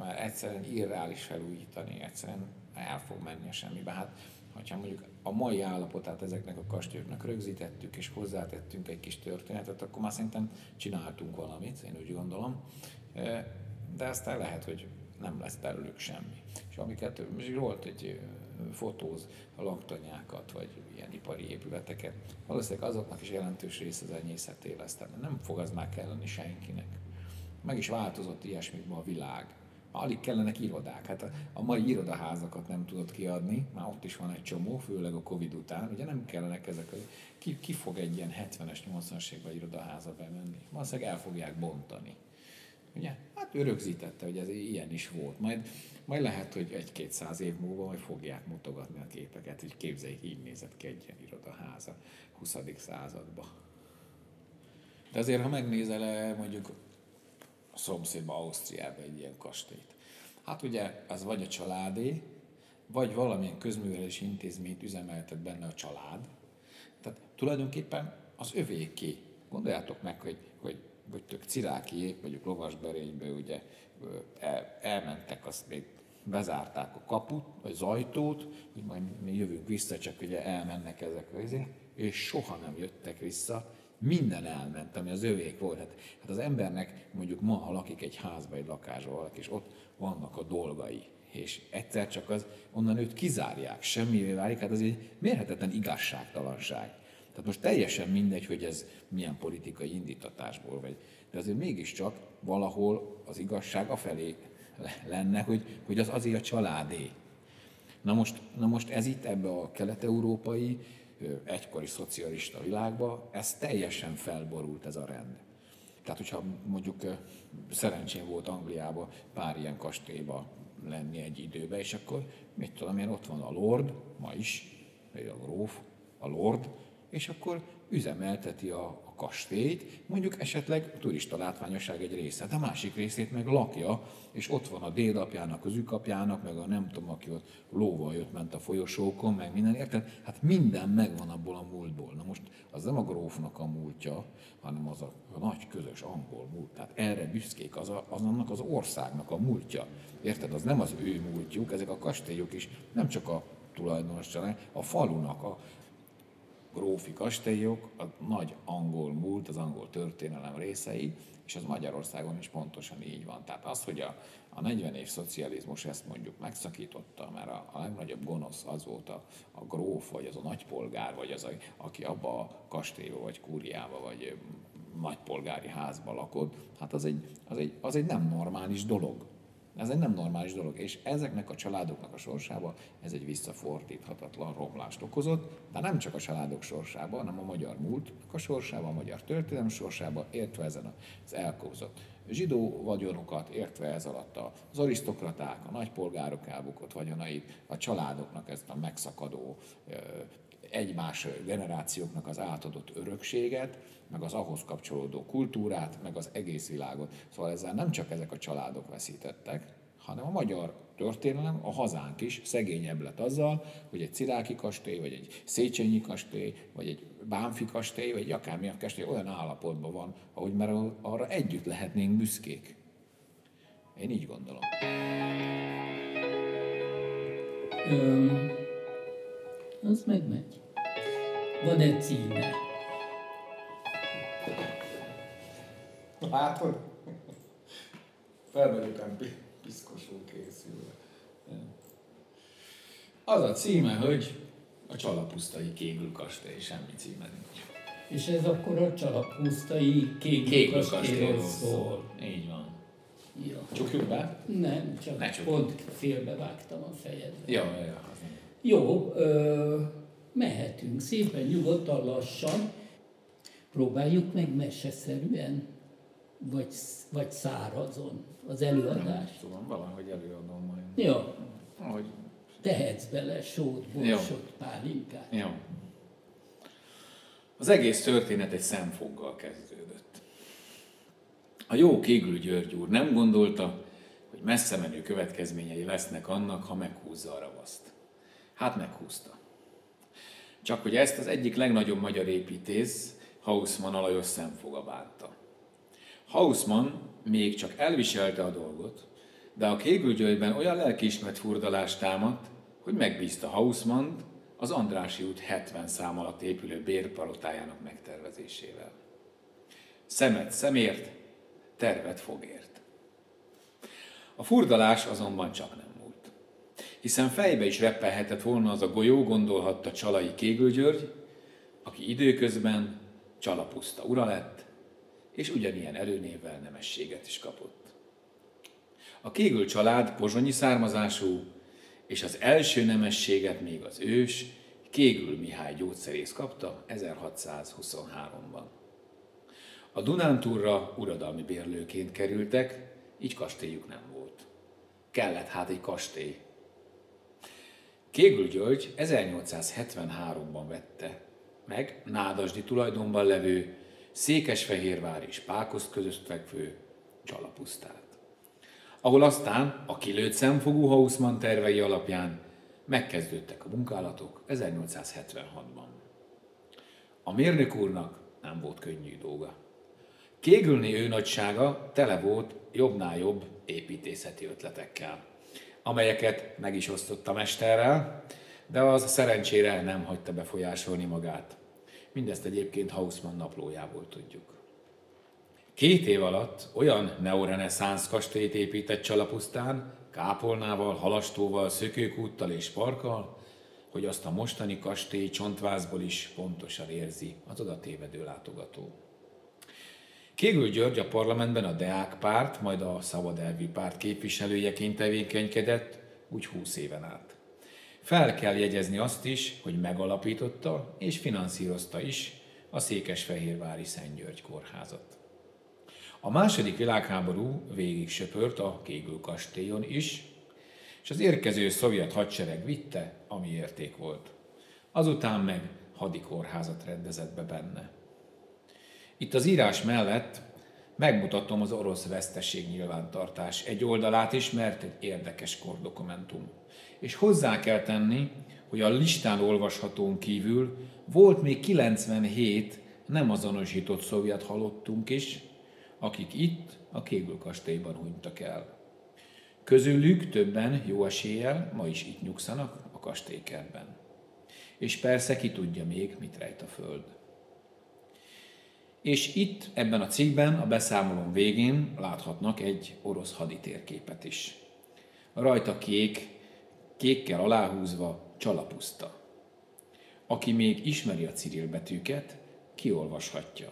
Mert egyszerűen irreális felújítani, egyszerűen el fog menni a semmibe. Hát, hogyha mondjuk a mai állapotát ezeknek a kastélyoknak rögzítettük, és hozzátettünk egy kis történetet, akkor már szerintem csináltunk valamit, én úgy gondolom. De aztán lehet, hogy nem lesz belőlük semmi. És amiket volt egy fotóz a laktanyákat, vagy ilyen ipari épületeket, valószínűleg azoknak is jelentős része az enyészeté lesz. Tehát nem fog az már kelleni senkinek. Meg is változott ilyesmikben a világ. Alig kellenek irodák. Hát a, a mai irodaházakat nem tudott kiadni, már ott is van egy csomó, főleg a Covid után. Ugye nem kellenek ezek. Ki, ki fog egy ilyen 70-es, 80-as évben irodaháza bemenni? Valószínűleg el fogják bontani. Ugye? Hát ő rögzítette, hogy ez ilyen is volt. Majd, majd lehet, hogy egy-két száz év múlva majd fogják mutogatni a képeket, hogy képzeljék, így nézett ki egy ilyen irodaháza 20. században. De azért, ha megnézel mondjuk a szomszédban, Ausztriában egy ilyen kastélyt, hát ugye az vagy a családé, vagy valamilyen közművelési intézményt üzemeltet benne a család. Tehát tulajdonképpen az övéké. Gondoljátok meg, hogy, hogy vagy tök cirákiék, vagyok lovasberénybe, ugye el, elmentek, azt még bezárták a kaput, vagy az ajtót, hogy majd mi jövünk vissza, csak ugye elmennek ezek az és soha nem jöttek vissza, minden elment, ami az övék volt. Hát, hát az embernek mondjuk ma, ha lakik egy házba, egy lakásba valaki, és ott vannak a dolgai, és egyszer csak az, onnan őt kizárják, semmivé válik, hát az egy mérhetetlen igazságtalanság. Tehát most teljesen mindegy, hogy ez milyen politikai indítatásból vagy. De azért mégiscsak valahol az igazság afelé lenne, hogy, hogy az azért a családé. Na most, na most ez itt ebbe a kelet-európai, egykori szocialista világba, ez teljesen felborult ez a rend. Tehát, hogyha mondjuk szerencsém volt Angliában pár ilyen kastélyba lenni egy időben, és akkor mit tudom én, ott van a Lord, ma is, vagy a gróf, a Lord, és akkor üzemelteti a kastélyt, mondjuk esetleg turista látványosság egy része, de a másik részét meg lakja, és ott van a dédapjának, az ükapjának, meg a nem tudom, aki ott lóval jött, ment a folyosókon, meg minden, érted? Hát minden megvan abból a múltból. Na most az nem a grófnak a múltja, hanem az a, a nagy közös angol múlt. Tehát erre büszkék, az, a, az annak az országnak a múltja. Érted? Az nem az ő múltjuk, ezek a kastélyok is nem csak a tulajdonos a falunak, a, grófi kastélyok, a nagy angol múlt, az angol történelem részei, és az Magyarországon is pontosan így van. Tehát az, hogy a, a 40 év szocializmus ezt mondjuk megszakította, mert a, a legnagyobb gonosz az volt a, a gróf, vagy az a nagypolgár, vagy az, a, aki abba a kastélyba, vagy kúriába, vagy nagypolgári házba lakott, hát az egy, az, egy, az egy nem normális dolog. Ez egy nem normális dolog, és ezeknek a családoknak a sorsába ez egy visszafordíthatatlan romlást okozott, de nem csak a családok sorsába, hanem a magyar múltnak a sorsába, a magyar történelem sorsába, értve ezen az elkózott zsidó vagyonokat, értve ez alatt az arisztokraták, a nagypolgárok elbukott vagyonait, a családoknak ezt a megszakadó egymás generációknak az átadott örökséget, meg az ahhoz kapcsolódó kultúrát, meg az egész világot. Szóval ezzel nem csak ezek a családok veszítettek, hanem a magyar történelem, a hazánk is szegényebb lett azzal, hogy egy Ciráki kastély, vagy egy Széchenyi kastély, vagy egy Bánfi kastély, vagy akármilyen kastély olyan állapotban van, ahogy már arra együtt lehetnénk büszkék. Én így gondolom. Um az megmegy. Van-e címe? Látod? Felvegyük pi piszkosul készülve. Az a címe, hogy a Csalapusztai Kégül kastély, semmi címe nincs. És ez akkor a Csalapusztai kastélyról szól. Így van. Ja. Csukjuk be? Nem, csak ne pont félbevágtam a fejedbe. Ja, ja, ja. Jó, ö, mehetünk szépen, nyugodtan, lassan. Próbáljuk meg meseszerűen, vagy, vagy szárazon az előadást. Nem tudom, valahogy előadom majd. Jó. Ahogy... Tehetsz bele sót, borsot, pálinkát. Jó. Az egész történet egy szemfoggal kezdődött. A jó Kéglő György úr nem gondolta, hogy messze menő következményei lesznek annak, ha meghúzza a ravaszt. Hát meghúzta. Csak hogy ezt az egyik legnagyobb magyar építész, Hausmann alajos szemfoga bánta. Hausmann még csak elviselte a dolgot, de a Kéglőgyőrben olyan lelkiismert furdalást támadt, hogy megbízta Hausmann az Andrási út 70 szám alatt épülő bérpalotájának megtervezésével. Szemet szemért, tervet fogért. A furdalás azonban csak nem múlt. Hiszen fejbe is reppelhetett volna az a golyó, gondolhatta Csalai Kégőgyörgy, aki időközben Csalapuszta ura lett, és ugyanilyen erőnével nemességet is kapott. A Kégül család pozsonyi származású, és az első nemességet még az ős, Kégül Mihály gyógyszerész kapta 1623-ban. A Dunántúrra uradalmi bérlőként kerültek, így kastélyuk nem volt. Kellett hát egy kastély. Kégül György 1873-ban vette meg Nádasdi tulajdonban levő Székesfehérvár és Pákoszt között fekvő Csalapusztát ahol aztán a kilőtt szemfogú Hausmann tervei alapján megkezdődtek a munkálatok 1876-ban. A mérnök úrnak nem volt könnyű dolga. Kégülni ő nagysága tele volt jobbnál jobb építészeti ötletekkel, amelyeket meg is osztott a mesterrel, de az szerencsére nem hagyta befolyásolni magát. Mindezt egyébként Hausmann naplójából tudjuk. Két év alatt olyan neoreneszánsz kastélyt épített Csalapusztán, kápolnával, halastóval, szökőkúttal és parkkal, hogy azt a mostani kastély csontvázból is pontosan érzi az oda tévedő látogató. Kégül György a parlamentben a Deák párt, majd a Szabad Elvű párt képviselőjeként tevékenykedett, úgy húsz éven át. Fel kell jegyezni azt is, hogy megalapította és finanszírozta is a Székesfehérvári Szent György kórházat. A második világháború végig söpört a Kégül kastélyon is, és az érkező szovjet hadsereg vitte, ami érték volt. Azután meg hadikórházat rendezett be benne. Itt az írás mellett megmutatom az orosz veszteség nyilvántartás egy oldalát is, mert egy érdekes kordokumentum. És hozzá kell tenni, hogy a listán olvashatón kívül volt még 97 nem azonosított szovjet halottunk is, akik itt a Kégül kastélyban hunytak el. Közülük többen jó eséllyel ma is itt nyugszanak a kastélykertben. És persze ki tudja még, mit rejt a föld. És itt, ebben a cikkben, a beszámolón végén láthatnak egy orosz haditérképet is. Rajta kék, kékkel aláhúzva csalapuszta. Aki még ismeri a Cyril betűket, kiolvashatja.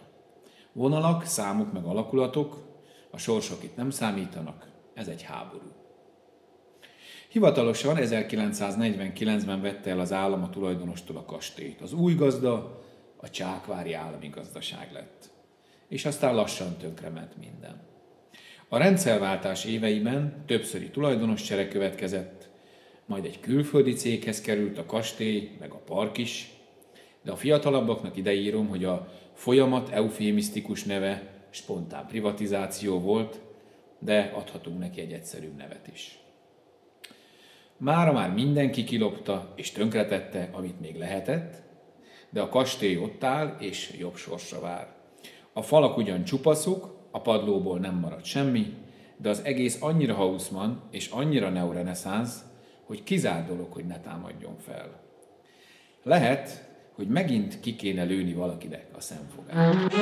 Vonalak, számok meg alakulatok, a sorsok itt nem számítanak, ez egy háború. Hivatalosan 1949-ben vette el az állam a tulajdonostól a kastélyt. Az új gazda a Csákvári állami gazdaság lett. És aztán lassan tönkrement minden. A rendszerváltás éveiben többszöri tulajdonos csere következett, majd egy külföldi céghez került a kastély, meg a park is, de a fiatalabbaknak ideírom, hogy a folyamat eufémisztikus neve spontán privatizáció volt, de adhatunk neki egy egyszerűbb nevet is. Mára már mindenki kilopta és tönkretette, amit még lehetett, de a kastély ott áll és jobb sorsra vár. A falak ugyan csupaszok, a padlóból nem maradt semmi, de az egész annyira Hausmann és annyira neoreneszánsz, hogy kizár dolog, hogy ne támadjon fel. Lehet, hogy megint ki kéne lőni valakinek a szemfogát.